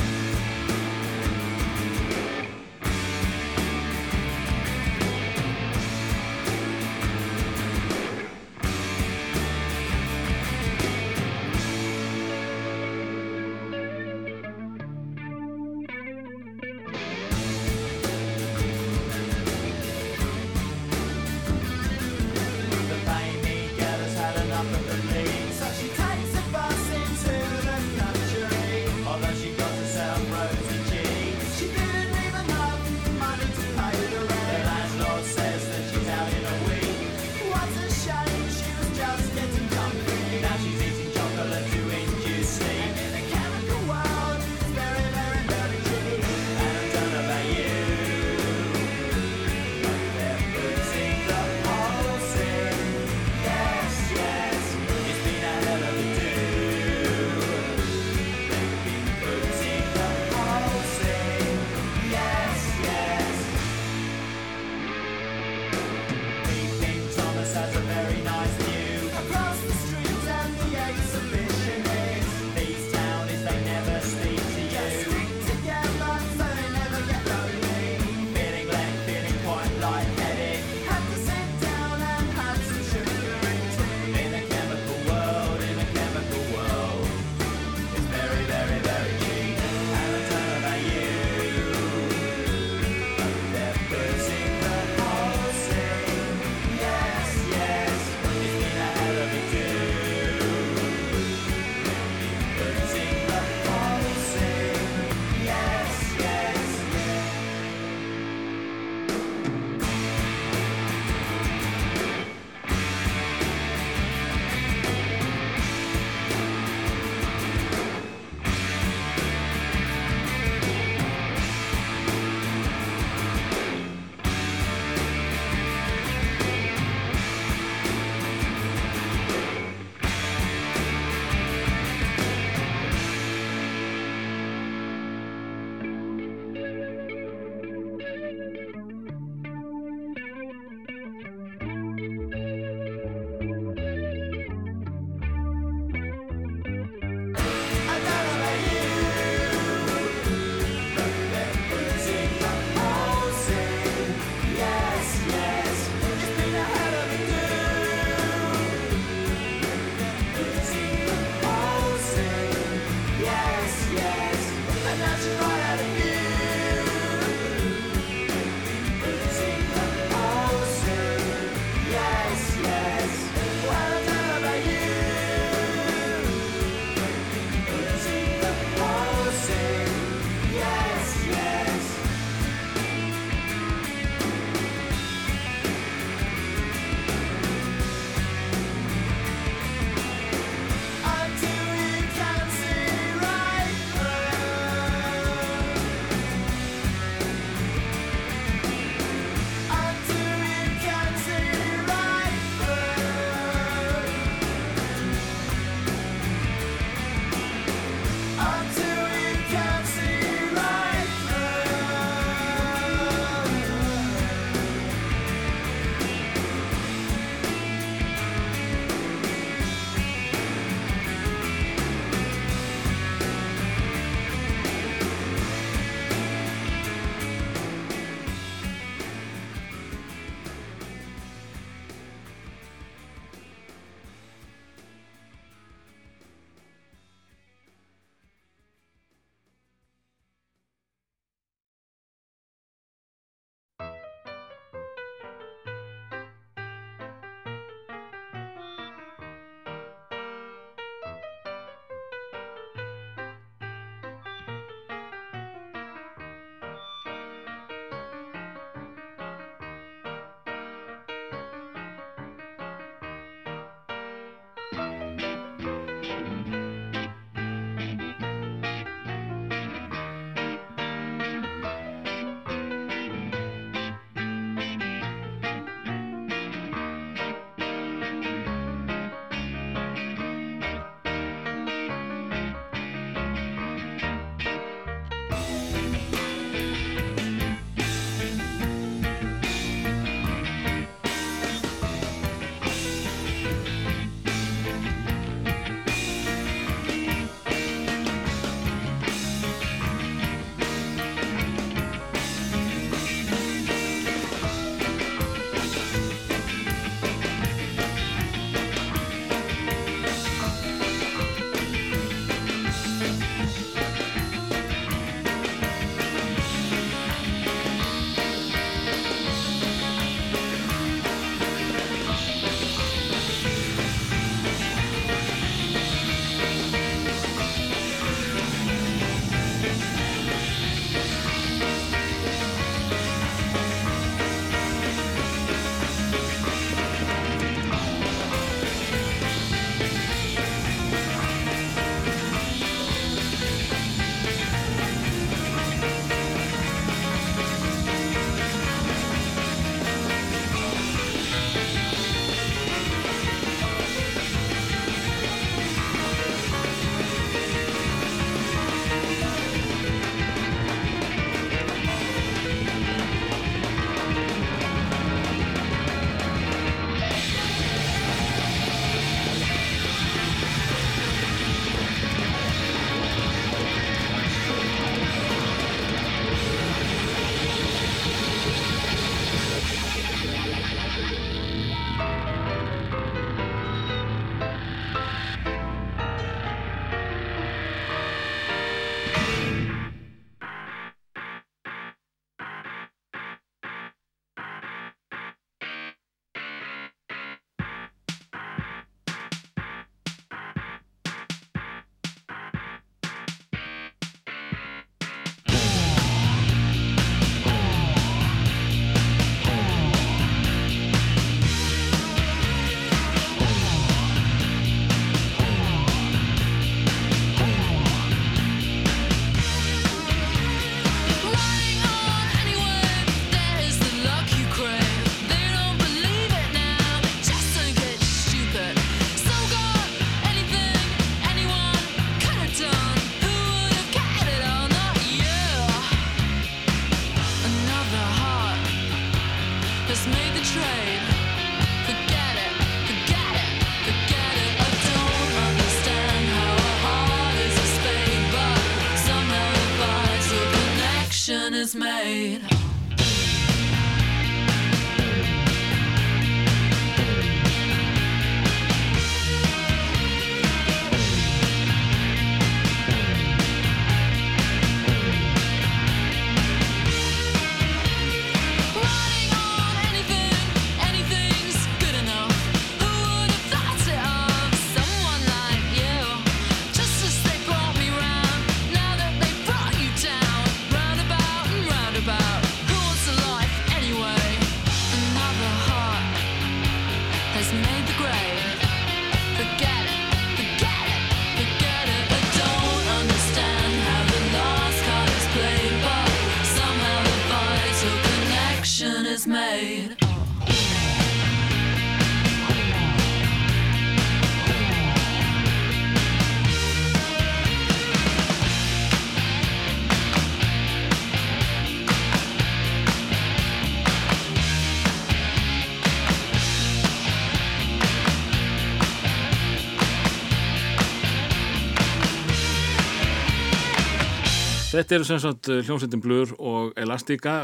Þetta eru sem sagt uh, hljómsveitin Blur og Elastika.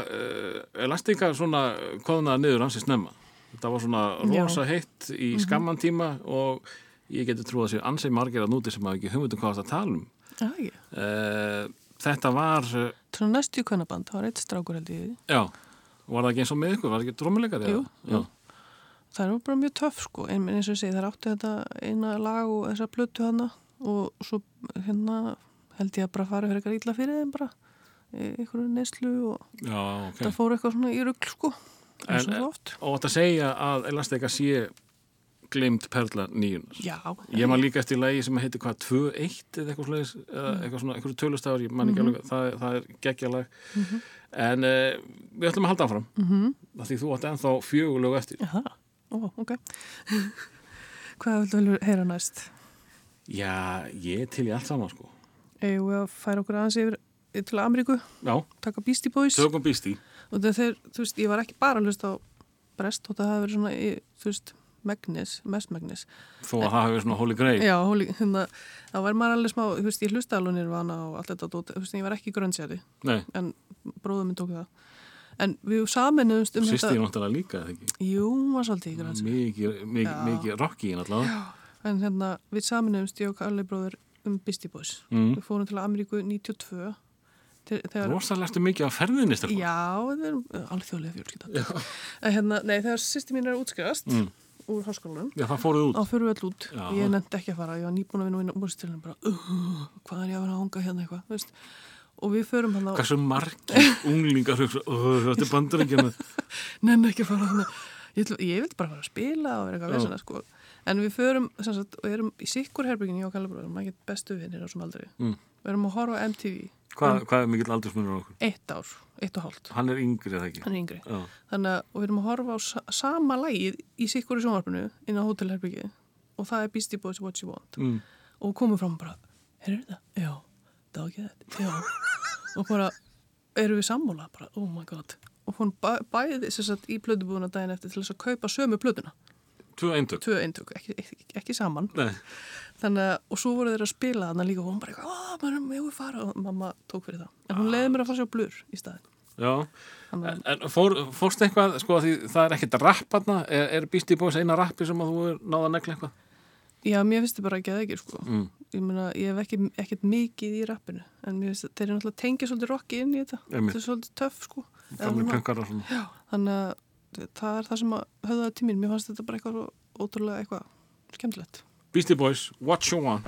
Elastika svona koðnaði niður hansi snemma. Þetta var svona Já. rosa heitt í skamman tíma og ég geti trúið að séu ansið margir að núti sem hafa ekki hugmyndum hvað það að tala um. Já, ekki. Uh, þetta var, Svona næstu kvennaband, það var eitt strákur held ég í já, var það ekki eins og með ykkur? Var það ekki drómuleikar? Jú, já. Það var bara mjög töff sko, en eins og ég segi, það átti þetta eina lag og þessa plötu hana og svo hérna held ég að bara fara fyrir eitthvað illa fyrir þeim bara einhverju neyslu og Já, ok. það fór eitthvað svona í rugl sko, En- oft. Og þetta segja að Elastika sé glemt perla nýjunar. Já, Ég man líka eftir lagi sem heitir hvað, 2-1 eða eitthvað slags, eða eitthvað svona, eitthvað tölustafur, ég man ekki alveg, það, það er geggjalag. En uh, við ætlum að halda áfram, mm -hmm. því þú átt ennþá fjögulegu eftir. Já, ó, ok. Hvað viltu vel heyra næst? Já, ég til í allt saman, sko. Eða við að færa okkur aðeins yfir til Ameríku, Já, taka Beastie Boys tökum í. og þegar, þú veist, ég var ekki bara að hlusta á brest og það hafi verið svona, í, þú veist, megnis, mest megnis. Þó að það hefur svona holy grail. Já, hóli, hérna, þá var maður alveg smá, þú veist, ég hlusta alveg nýrvana og allt þetta þú veist, ég var ekki grönnsjæri, en bróðum minn tók það. En við saminuðumst um sýsti þetta, náttúrulega líka, eða ekki? jú, var svolítið í grönnsjæri, Mikið, mikið, mikið rocki en hérna, við saminuðumst, ég og Kalli bróður, um Beastie Boys. Mm. Við fórum til Ameríku 92, til, þegar, Rosalega ertu mikið á ferðinni, já, við erum alþjóðlega fjölskyldan. En hérna, nei, þegar sýsti mín er að útskrifast Mm. úr háskólanum, Já, það fóruð út. þá fyrir við all út Já. ég nefndi ekki að fara, ég var nýbúin að vinna vinna úrstilinu bara, uh, hvað er ég að vera að hanga hérna eitthvað, veist og við förum hann á, Hversu margir unglingar hugsa, "Ó, þetta er bandaríkjana. nenni ekki að fara ég, ég vildi bara fara að spila og vera eitthvað vesena sko, en við förum sagt, og erum í sikkur herbygginu, ég og Kallabróður maður get bestu vinnir á sem aldrei Mm. við erum að horfa á MTV, Hvað, hvað er mikill aldursmunur á okkur? eitt ár eitt og hálft, Hann er yngri eða ekki? hann er yngri Já. þannig að við erum að horfa á sa sama lagið í sikkur í sjónvarpinu inn á hótelherbyggið og það er Beastie Boys What You Want Mm. og komum fram bara, heyrðu þetta? Já, það var ekki þetta, já og bara, erum við sammála bara, oh my god og hún bæ, bæði sem sagt í plötubúðuna daginn eftir til þess að kaupa sömu plötuna Tvö eintök. tvö eintök, ekki, ekki, ekki saman Nei. þannig að, og svo voru þeir að spila þarna líka og hún bara, að maður er með að fara og mamma tók fyrir það, en hún leiði mér að fara sjá blur í staðin Já. Þannig En, en fór, fórst eitthvað, sko, því það er ekkert rapp aðna, er, er Beastie Boys eina rappi sem að þú er náða að negla eitthvað? já, mér finnst þetta bara ekki að ekki sko. Mm. ég meina, ég hef ekki, ekkert mikið í rappinu en mér finnst þeir eru náttúrulega tengja svolítið það er það sem að höfða til mín. Mér fannst þetta bara eitthvað svo ótrúlega eitthvað skemmtilegt. Beastie Boys, What You Want.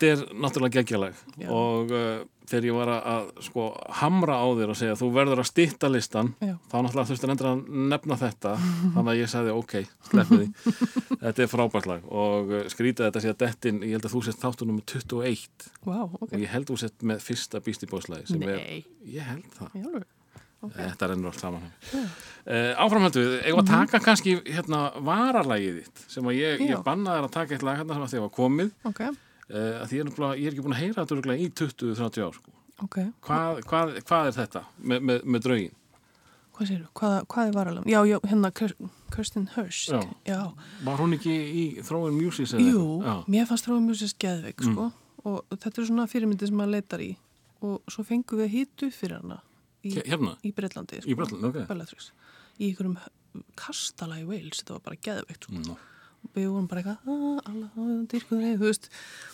Þetta er náttúrulega geggjalag. Og uh, þegar ég var að, að sko, hamra á þér og segja þú verður að stytta listan Já. þá náttúrulega þurfti endur að nefna þetta þannig að ég sagði ok, sleppu því. Þetta er frábært lag og uh, skrítið þetta sé að dettin, ég held að þú sett þáttu nummer 21 Vá, ok. og ég held þú sett með fyrsta Beastie Boys lagi sem er, Nei, ég held það. Í alveg. Þetta rennur allt saman uh, Áframhæltu við, eigum að taka kannski hérna vararlægið þitt sem að ég, ég bannaði að taka eitt lag hérna sem að þið var komið. Ok, uh, því ég er, ég er ekki búin að heyra þetta í 20-30 ár sko. ok. hvað, hvað, hvað er þetta með, með, með draugin? Hvað séru? Hvað, hvað er varalega? Já, já, hérna Kir- Kirsten Hurst. Já. já. Var hún ekki í Throwing Muses? eða Jú? Já. mér fannst Tróða Mjúsis geðveik, sko. Og þetta er svona fyrirmyndi sem maður leitar í. Og svo fengum við hýtu fyrir hana í, Hér- Hérna? í Breitlandi, sko. Í Bretlandi, ok. Bellatrix. Í einhverjum kastala í Wales, þetta var bara geðveikt, sko. Nú. við vorum bara eitthvað "Ah, þú veist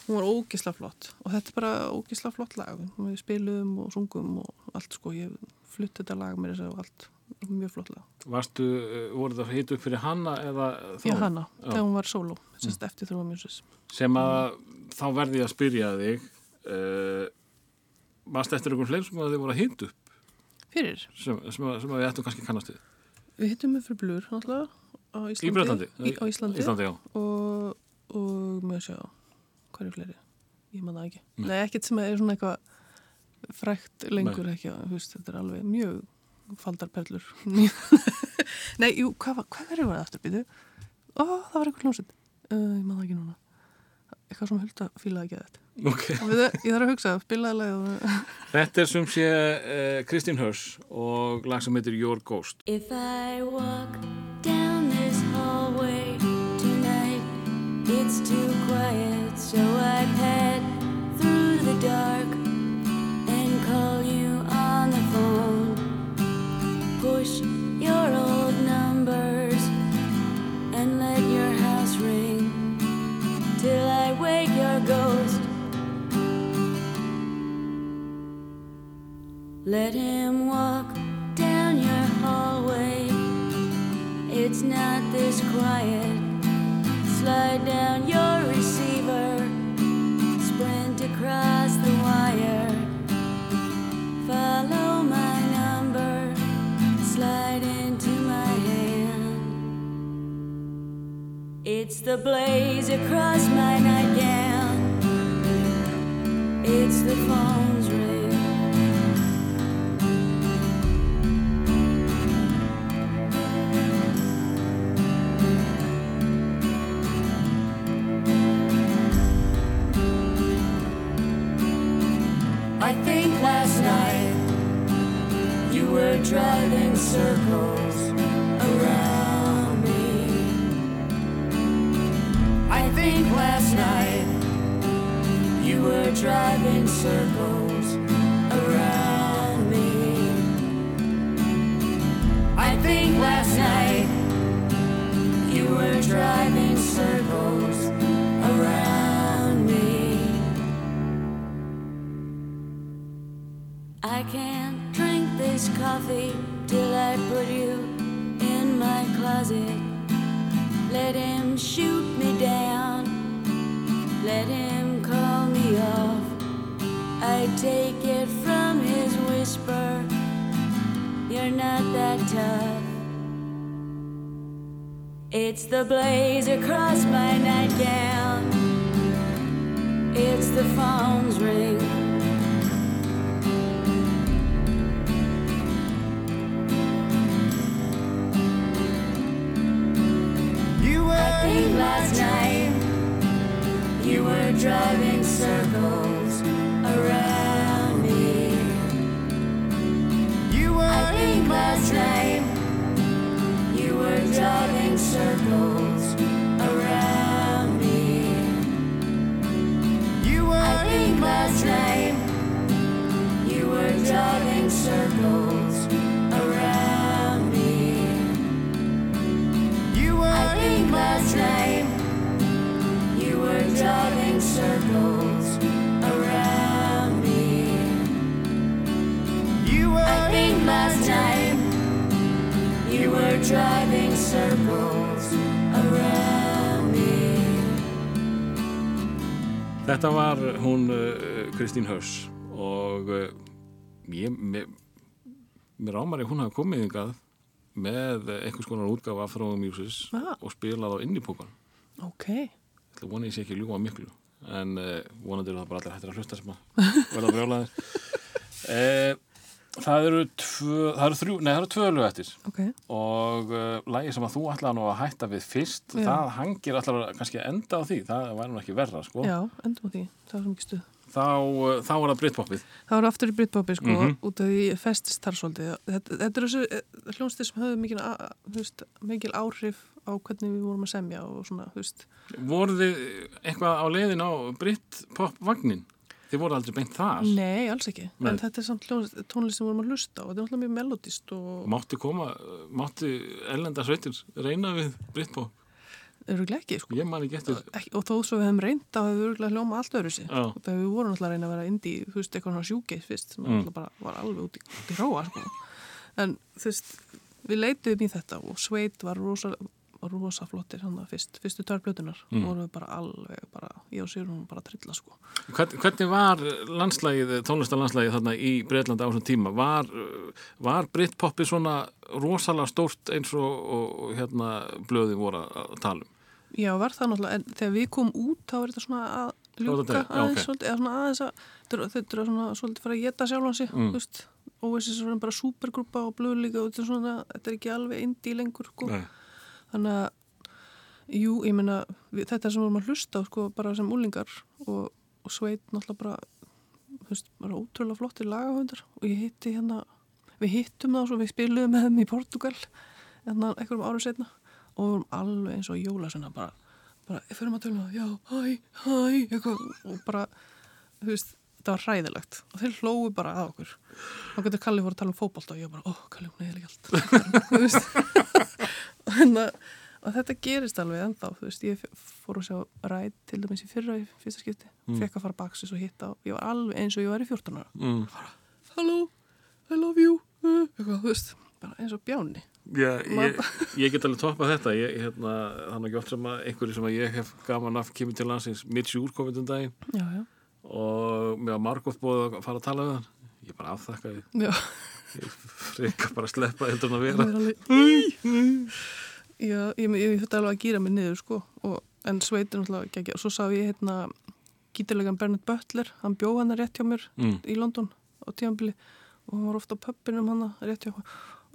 hún var ógisla flott og þetta er bara ógisla flott lag. Við spilum og sungum og allt sko, ég flutti þetta lag mér þess að allt, mjög flott lag. Varstu, uh, voru það hitt upp fyrir hanna eða já, hana, Já. þegar hún var solo sérst eftir þrjóða mjúsis sem að þá verði ég að spyrja þig uh, varst eftir einhvern fleiri sem að þið voru að hitt upp? Fyrir, sem, sem, að, sem að við ættum kannski kannast við. Við hittum með fyrir blur náttúrulega á Íslandi, Í Bretlandi? í, á Íslandi, Íslandi, og, og með sjá hverju fleiri, ég man það ekki. Nei, ekkert sem er svona eitthvað frækt lengur ekki þú veist, þetta er alveg mjög faldarperlur. Nei, jú, hvað, var- hvað verður það aftur býtu ó, það var eitthvað hljómsett uh, ég man það ekki núna. Eitthvað sem hulda fílaði ekki þetta. Okay. Við, ég þarf að hugsa, spilaði og... Þetta er sem sé uh, Kristín Hörs og lag sem heitir Your Ghost. If I walk down it's too quiet, so I pad through the dark and call you on the phone. Push your old numbers and let your house ring till I wake your ghost. Let him walk down your hallway. It's not this quiet. Slide down your receiver. Sprint across the wire. Follow my number. Slide into my hand. It's the blaze across my nightgown. It's the phone's ring. You were driving circles around me. I think last night you were driving circles It's the blaze across my nightgown. It's the phone's ring. Þetta var hún uh, Kristín Hörs og uh, ég, mér, mér ámar ég hún hafi komið yngað með einhvers konar útgáfa af Throwing Muses Ah. og spilað á innipókan. Ok, Það vona ég sé ekki að ljúga miklu en vonandi eru það bara allir hættir að hlusta sem að verða brjólaðir. Uh, það eru tvö, það eru þrjú, nei það eru tvö lög eftir ok og uh, lagi sem að þú ætlaði nú að hætta við fyrst, Já. það hangir allar kannski að enda á því, það væri nú ekki verra sko. Já, endum á því, það var mikið stuð þá, uh, þá er það Britpopið Það var aftur í Britpopi sko, Mhm. út af því ég festist þar svolítið. Þetta, þetta er þessu hljónstir sem höfðu mikil, a- þú veist, mikil áhrif á hvernig við vorum að semja og svona, þú veist. voruð þið eitthvað á leiðin á Britpop vagnin þið voruð aldrei beint þar Nei, alls ekki. Nei. En þetta er samt tónlist sem vorum að hlusta og þetta er alltaf mjög melodist og mátti koma, mátti ellenda sveitir reyna við Britpop öruglega ekki, sko. ég man ekki eftir Ekki, og þó svo við hefum reynda að við öruglega hljóma allt öðru sig. Já. Þegar við vorum alltaf að reyna að vera indi, þú veist, eitthvað svona sjúgeis fyrst sem Mm. bara var alveg út í, út í róa, sko. En þú veist, við leituðum í þetta og Sveit var rosa, var rosa flottir hann að fyrst, fyrstu tvær blötunar Mm. vorum við bara alveg, bara, ég og Sigrún bara trilla, sko. Hvern, hvernig var landslægið, tónlistarlandslægið þarna í Breitlandi á þessum tíma var, var Britpopið svona rosalega stórt eins og, og, og hérna blöði voru að tala um Já, var það náttúrulega, en þegar við komum út þá er þetta svona að ljúka aðeins ok. svolítið, eða svona aðeins að þetta er- svona svolítið fara að geta sjálfan sig Mm. þú veist, Oasis er svona bara supergrúpa og blöð líka og þetta er svona, þetta er ekki alveg indi lengur, sko, Nei. Þannig að jú, ég meina við, þetta sem við erum að hlusta sko, bara sem úlingar og, og sveit náttúrulega bara þú veist, bara ótrúlega flottir lagahöndar og ég hitti hérna við hittum það og við spiluðum með þeim í Portugal hérna einhverjum árum setna og við vorum alveg eins og jólasuna bara, bara, fyrir að tala um það já, hæ, hæ, eitthvað og bara, þú veist, þetta var hræðilegt. Og þeir hlóðu bara að okkur. Og getur Kalli voru að tala um fótbolta og ég bara, ó, Kalli, hún er ekki allt. Þú veist. Og, þetta gerist alveg ennþá, þú veist, ég fór að sjá ræð til dæmis í fyrra í fyrsta skipti. Mm. fekk að fara baksis og hitta og ég var alveg eins og ég var í 14 ára. Mm. hello, I love you. Uh, eitthvað, þú veist, bara eins og bjáni. Já, ég, ég get alveg toppað þetta. Ég, hérna, þannig ekki oft sem að einhverju sem að ég hef gaman af kemur til landsins. Mitch Júr komið um daginn og mér var margótt búið að fara að tala við hann. Ég bara afþakkaði. Já. Ég freka bara að sleppa heldur en að vera. Er Já, ég, ég, þetta alveg að gýra mig niður sko. Og, en sveitin alltaf ekki og svo sá ég hérna gítarlegan Bernard Butler. Hann bjó hann rétt hjá mér Mm. í London á tímabili. Og hann var ofta á pöppinum hann rétt hjá og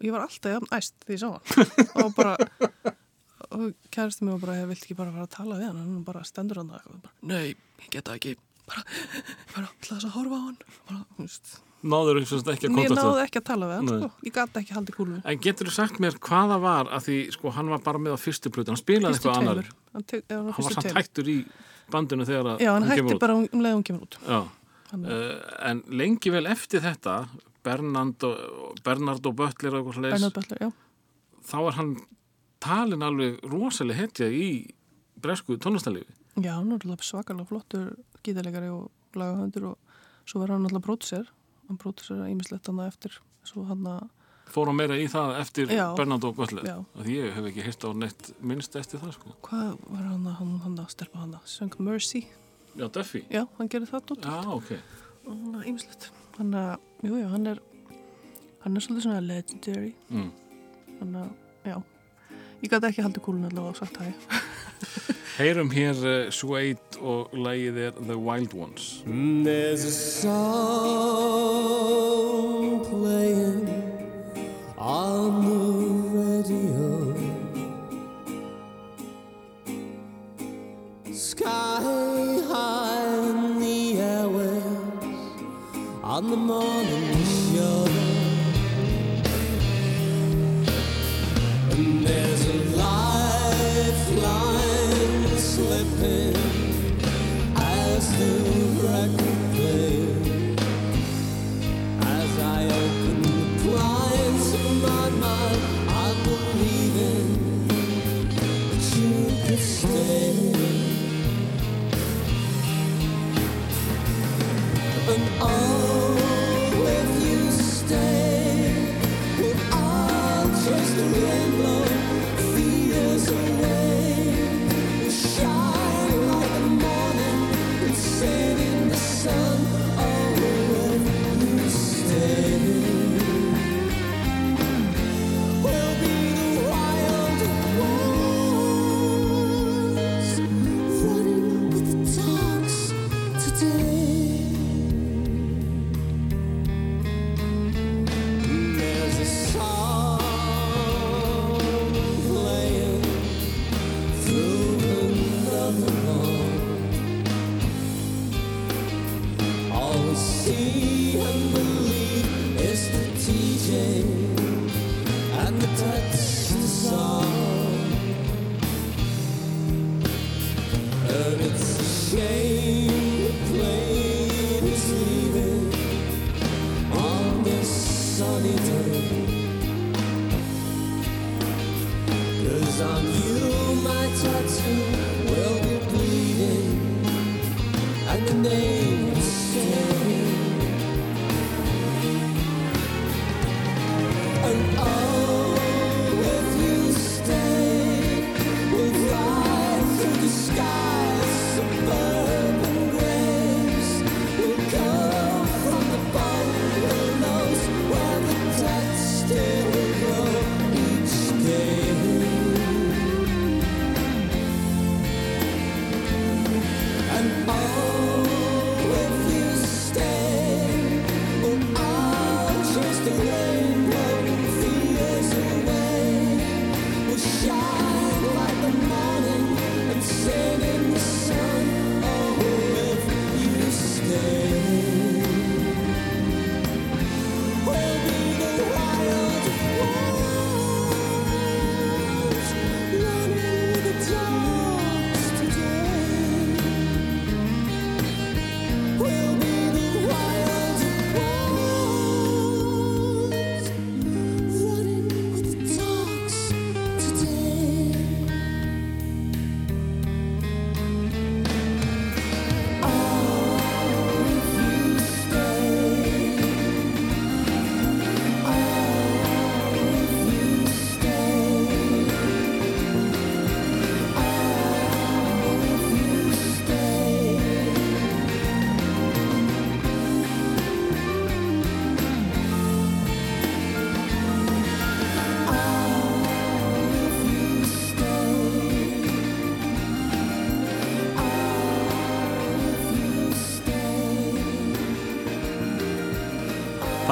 ég var alltaf jafn æst því ég sá hann. Og bara og kærasti mig var bara, ég vilt ekki bara fara að tala við hann? Hann bara stendur hann og bara, nei, ég geta ekki bara, bara ætla þess að horfa á hann. Bara, þú veist. Náður eins og ekki að ég kontakta náði ekki að tala við hann sko, ég gata ekki haldið kúlu En getur þú sagt mér hvaða var að því sko hann var bara með á fyrstu plötu, hann spilaði fyrstu eitthvað annar tveimur. Hann, hann, hann var fyrstu samt hættur í bandinu þegar að Já, hann hún kemur hætti út. bara um, um leið hún kemur út. Já, Hann, uh, en lengi vel eftir þetta Bernard og, Bernard og Butler og eitthvað Bernard slags, Butler, já. þá er hann talin alveg rosalega hetja í bresku tónlistarlifi Já, hann er alltaf svakalega flottur gítarleikari og lagahöndur og svo var hann alltaf brótser. Hann brótser að ímislegt hann eftir. Svo hann að, fór hann meira í það eftir Butler Já. að ég hef ekki hýrt á neitt minnst eftir það sko hvað var hann að, hann, hann að stelpa hann að, söng Mercy. Já, Duffy Já, hann gerir það tótt Já, ok og hann að ímislegt. Hann að, jú, já, hann er, hann er svolítið svona legendary. mm. Hann að, já. Ég gæti ekki haldið kúlun allavega og sagt hæ. Heyrum hér uh, Suede og lagið er The Wild Ones There's a song playing on the radio. Sky high in the airwaves on the morning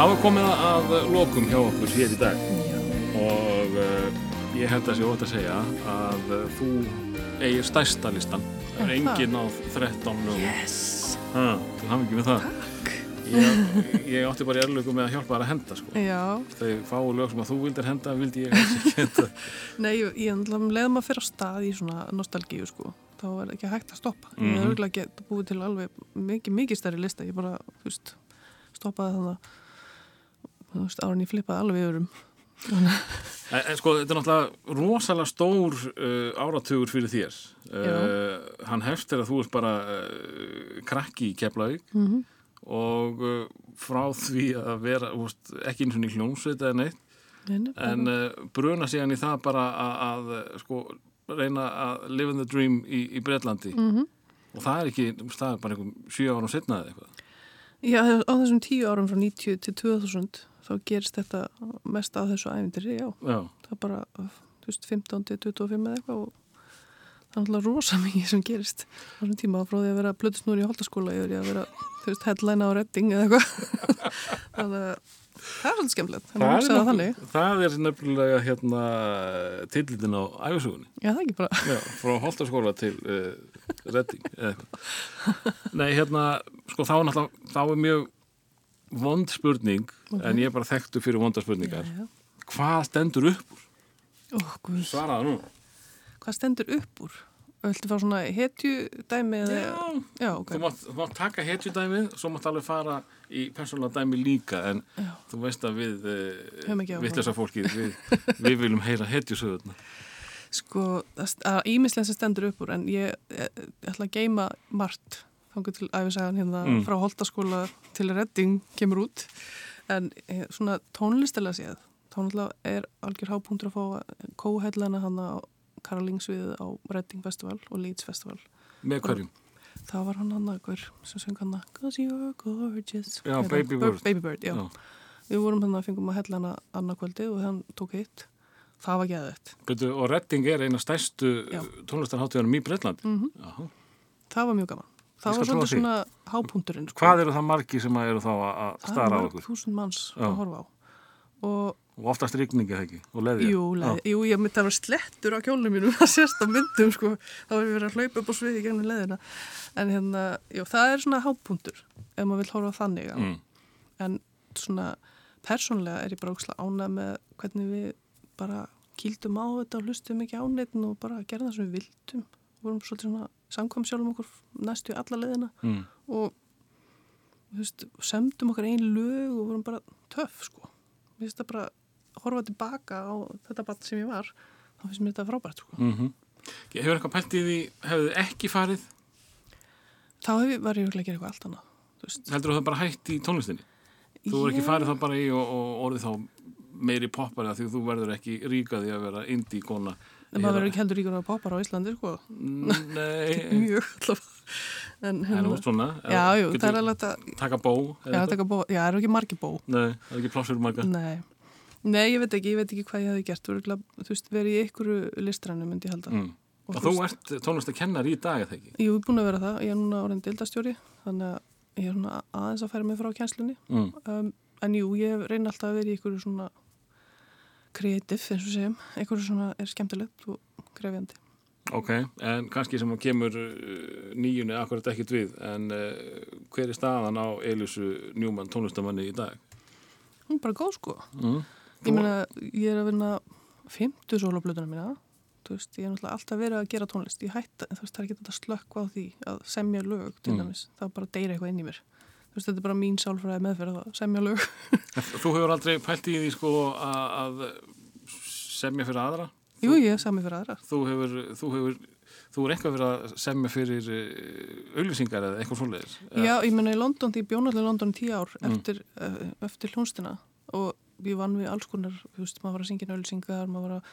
Það var komið að lokum hjá okkur hér í dag og uh, ég held að sé ótt að segja að uh, þú eigir stærsta listan. Það er það? enginn á 13 lögum. Yes! Þú hafði ekki með það. Ég, ég átti bara í erlöku með að hjálpa þær að henda sko. Já, Þau fáu lög sem að þú vildir henda, vildi ég ekki henda. nei, ég, ég leðum að fyrir á stað í svona nostalgíu sko þá er ekki hægt að stoppa ég Mhm. er örgulega ekki búið til alveg mikið, mikið stærri lista, ég bara, þú veist stoppaði þannig þú veist, árin ég flippaði alveg yfirum En, en sko, þetta er náttúrulega rosalega stór uh, áratugur fyrir þér. Uh, hann hefstir að þú ert bara uh, krakki í Keflavík Mhm. og uh, frá því að vera þú veist, ekki eins og í hljómsveit eða neitt en, en uh, bruna síðan í það bara að, að uh, sko, reyna að live in the dream í, í Breitlandi Mhm. og það er ekki, það er bara einhverjum sjö árum setna eða eitthvað. Já, á þessum tíu árum frá 90 til 2000 þá gerist þetta mest á þessu ævindiri, já. Já, það er bara, þú veist, 15 til 25 eða eitthvað og það er náttúrulega rosa mikið sem gerist. Á þessum tíma frá því að vera plötusnúri í holtaskóla yfir í að vera, þú veist, headline á redding eða eitthvað. Þannig að það er svolítið skemmtilegt að það það er nefnilega hérna tillitin á æfisugunni. Já, það er ekki bara, Já, frá Holtaskóla til uh, Redding eða eitthvað. Nei, hérna, sko þá er þá er mjög vond spurning, en ég er bara þekktu fyrir vonda spurningar. já, Hvað stendur upp úr? guð, Svaraða nú. hvað stendur upp úr? Viltu fá svona hetju dæmi eða, Já, já, ok þú mátt, þú mátt taka hetjudæmið, svo mátt alveg fara í persónulega dæmi líka, en Já. þú veist að við, við þessar fólki, við, við viljum heyra hetjusöðuna. Sko, er ímislega sem stendur upp úr en ég, ég, ég ætla að geima margt þangur til æfisagan hérna Mm. frá holtaskóla til redding kemur út en eh, svona tónlistilega séð tónlistilega er algjör hápunktur að fá kóhellana hann á Karolingsviðið á Redding Festival og Leeds Festival Með hverjum? það var hann hann akkur sem söng hann Cause you're gorgeous Já, Hérna, Baby Bir- Bird. Baby Bird, já. Já. Við vorum hann að fengum að hella hana annarkvöldi og hann tók hitt það var Byrju, og Redding er eina stærstu Já. tónlistarháttuðanum í Breitlandi. mm Mm það var mjög gaman það var svolítið svona hápunkturinn sko. Hvað eru það margi sem að eru þá að- að það stara á er mörg okkur? þúsund manns Já. að horfa á og Og oftast rigningi það ekki? Og leðja? jú, leið, jú, ég myndi að vera slettur á kjólnum mínum það sést á myndum sko. þá er við verið að hlaupa upp á sviði gegnum leðina en hérna, jú, það er svona hápunktur ef maður vil horfa þannig Mm. en svona persónlega er ég bara ókslega ánað með hvernig við bara kýldum á þetta og hlustum ekki áneitin og bara gerðum það sem við vildum vorum svolítið svona samkvæm sjálfum okkur næstu alla leðina Mm. og veist, semdum okkar einn lög og vorum bara töff sko. Mér finnst það bara að horfa tilbaka á þetta bann sem ég var þá finnst mér þetta frábært sko. Mm Hefur eitthvað pælt í því, hefur þið ekki farið þá hef, ég- var ég örugglega að gera eitthvað allt annað heldur þú það bara hætt í tónlistinni? Þú er ekki farið það bara í og, og orðið þá meiri poppari af því þú verður ekki ríkaði að vera indie kona en maður verður ekki heldur ríkur að poppar á Íslandi sko. Nei, mjög allavega. en en hérna, veist svona já, jú, það er alveg að Taka bó já, taka bó, já, það eru ekki margi bó Nei, það er ekki plássur marga Nei. Nei, ég veit ekki, ég veit ekki hvað ég hefði gert þú veist, verið í einhverju listrænu myndi ég halda mm. Og Og þú ert tónlistakennar í dag eða ekki? Ég hef búin að vera það, ég er núna orðin deildastjóri þannig að ég er svona aðeins að færa mig frá kjenslunni Mm. um, en jú, ég reyna alltaf að vera í einhverju svona kreatív, eins og segjum. Einhverju svona er skemmtilegt og krefjandi. Ok, en kannski sem að kemur uh, nýjunni akkurat ekkert við en uh, hver er staðan á Elísu Njúmann tónlistamanni í dag? Hún er bara góð sko. Mm. Ég meina, ég er að vinna fymtu sólablöðuna mína. Þú veist, ég er náttúrulega alltaf verið að gera tónlist. Ég hætta, þú veist, það er ekki þetta slökk á því að semja lög, til Mm. dæmis. Það er bara að deyra eitthvað inn í mér þú veist, þetta er bara mín sálfræði meðferð að semja lög Þú hefur aldrei pælt í því sko að, semja fyrir aðra? Jú, ég er sami fyrir aðrar Þú hefur, þú hefur, þú er eitthvað verið að semja fyrir auðlýsingar eða eitthvað svoleiðis? Já, ég meina í London, ég bjóna allir í London í tíu ár eftir, mm. eftir hljónstina og ég vann við alls konar, þú veist, maður var að syngja nölusingar, maður var að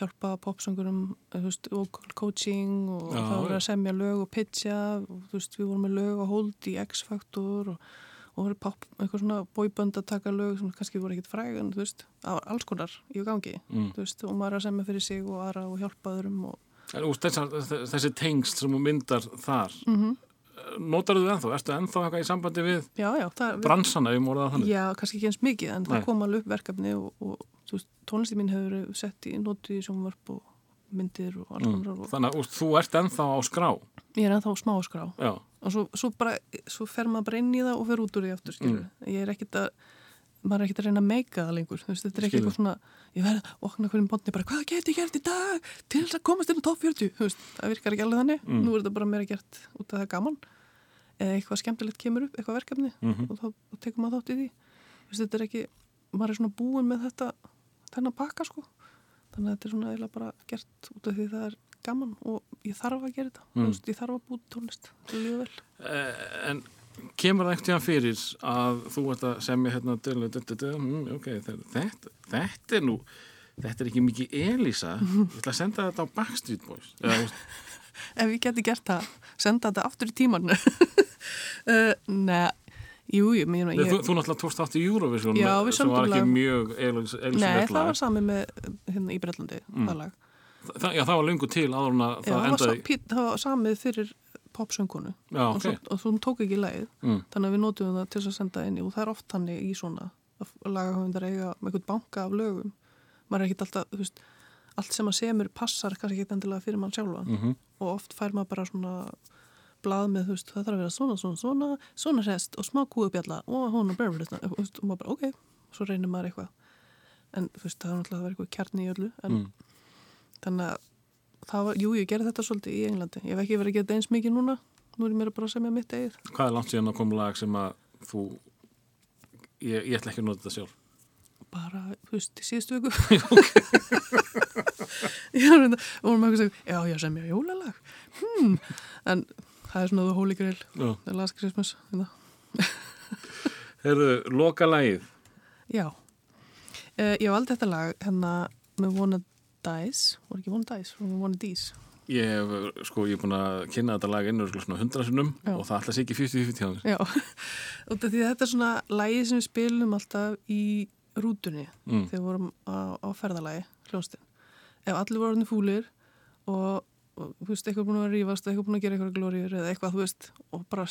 hjálpa popsöngurum, þú veist, vocal coaching og Já, það já. að semja lög og pitcha og veist, við vorum með lög og hold í X-Factor og, og voru pop, eitthvað svona boybönd að taka lög sem kannski voru ekkit fræg en þú veist, alls konar í gangi, Mm. veist, og maður að semja fyrir sig og aðra og hjálpa öðrum og En úr þessar, þessi tengst sem þú myndar þar, mm notar þú ennþá? Ertu ennþá eitthvað í sambandi við Já, já, það, bransana um orðað þannig? Já, kannski ekki eins mikið, en Nei. það kom alveg upp verkefni og, og þú veist, tónlisti mín hefur sett í notu í sjónvarp og myndir og alls Mm. og Þannig að þú ert ennþá á skrá? ég er ennþá smá skrá Já. og svo, svo bara, svo fer maður bara inn í það og fer út úr því aftur, Mm. ég er ekkit að, maður er ekkit að reyna að meika það lengur, þú veist, þetta er ekki eitthvað svona ég verð að okna hverjum botni bara, hvað get ég gert í dag til þess að komast inn á top 40 þú veist, það virkar ekki alveg þannig, Mm. nú er þetta bara meira gert út af það gaman. Eða eitthvað skemmtilegt kemur upp, eitthvað verkefni Mhm. og þá og tekur maður þátt í því. Þú veist, þetta er ekki, maður er svona búin með þetta þennan pakka sko. Þannig að þetta er svona eiginlega bara gert út af því það er gaman og ég þarf að gera þetta. Mm. Þú veist, ég þarf að búið tónlist. Eh, En kemur það ekkert fyrir að þú ert að semja hérna mm, ok, þetta, þetta er nú þetta er ekki mikið Elísa. Ég ætla að senda þetta á Backstreet Boys. Ef ég geti gert það, senda þetta aftur í tíman uh, Nei, jú, jú, mér, Ég, ég, þú, þú náttúrulega tókst átt í Eurovision Já, við sem var ekki lag. mjög Elísa Nei, það var sami með hérna í Bretlandi, Mm. það lag. Það, Já, það var lengur til áður en að Já, það endaði pít, það var samið fyrir popsöngunu og, ok. svo, og hún tók ekki lagið. Mm. þannig að við notum það til að senda inn og það er oft þannig í svona að lagahöfundar eiga með eitthvað banka af lögum. Maður er ekkit alltaf, þú veist allt sem að semur passar kannski ekki endilega fyrir mann sjálfan. Mm og oft fær maður bara svona blað með, þú veist, það þarf að vera svona, svona, svona svona rest og smá kúðubjalla og hún og berður og maður bara, ok svo reynir maður eitthvað. En þú veist, það er náttúrulega að vera eitthvað kjarni í öllu en Mm. þannig að það var, jú, ég gerði þetta svolítið í Englandi. Ég hef ekki verið að þetta eins mikið núna. Nú er ég meira bara að semja mitt eigið. Hvað er langt síðan að koma lag sem að þú ég, ég ætla ekki að nota þetta sjálf? Bara, þú veist, í síðustu viku. Já, reynda og hún með eitthvað segja, já, já, semja jólalag. Hmm. en það er svona grail, Já. the last Christmas hérna. Herðu, loka lagið já. Uh, ég valdi þetta lag hérna með Wanna Dice, voru ekki Wanna Dice Wanna Dice Ég hef, sko, ég er búin að kynna þetta lag innur svona hundra sinnum Já. og það ætla sér ekki 50-50 hjá þér já, þetta er svona lagi sem við spilum alltaf í rútunni Mm. þegar við vorum á, á ferðalagi hljónstinn. Ef allir voru orðin fúlir og, og þú veist, eitthvað búin að rífast eitthvað búin að gera eitthvað glóriður eða eitthvað, þú veist, og bara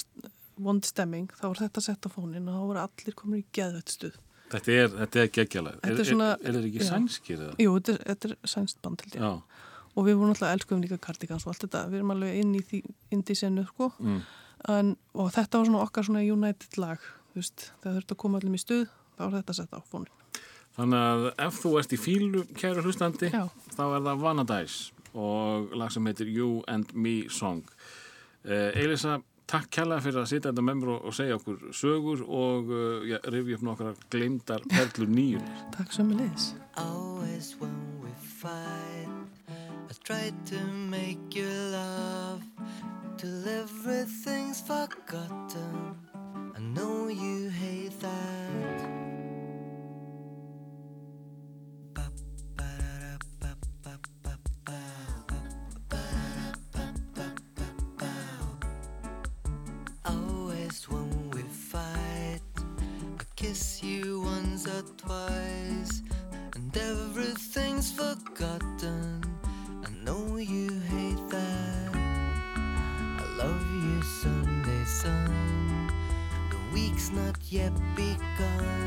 vond stemming, þá var þetta sett á fónin og þá voru allir komin í geðvett stuð. Þetta er, þetta er geggjalag Þetta er þetta ekki já. sænskir eða? Jú, þetta er, þetta er sænst band, held ég. Já, Og við vorum alltaf elskuðum líka kardigans og allt þetta, við erum alveg inn í því, senu, sko. mm. En, og þetta var svona okkar svona United lag, þú veist, þegar þurfti að koma allir í stuð, þá var þetta sett á fónin. Þannig að ef þú ert í fílu, kæru hlustandi Já. þá er það Vanadise og lag sem heitir You and Me Song uh, Elisa, Takk kæla fyrir að sitja þetta með mér og segja okkur sögur og uh, ja, rifja upp nokkra glemdar perlur nýjur. Takk svo með leis. Always when we fight I try to make you laugh Till everything's forgotten I know you hate that twice, and everything's forgotten. I know you hate that. I love you, Sunday sun. The week's not yet begun.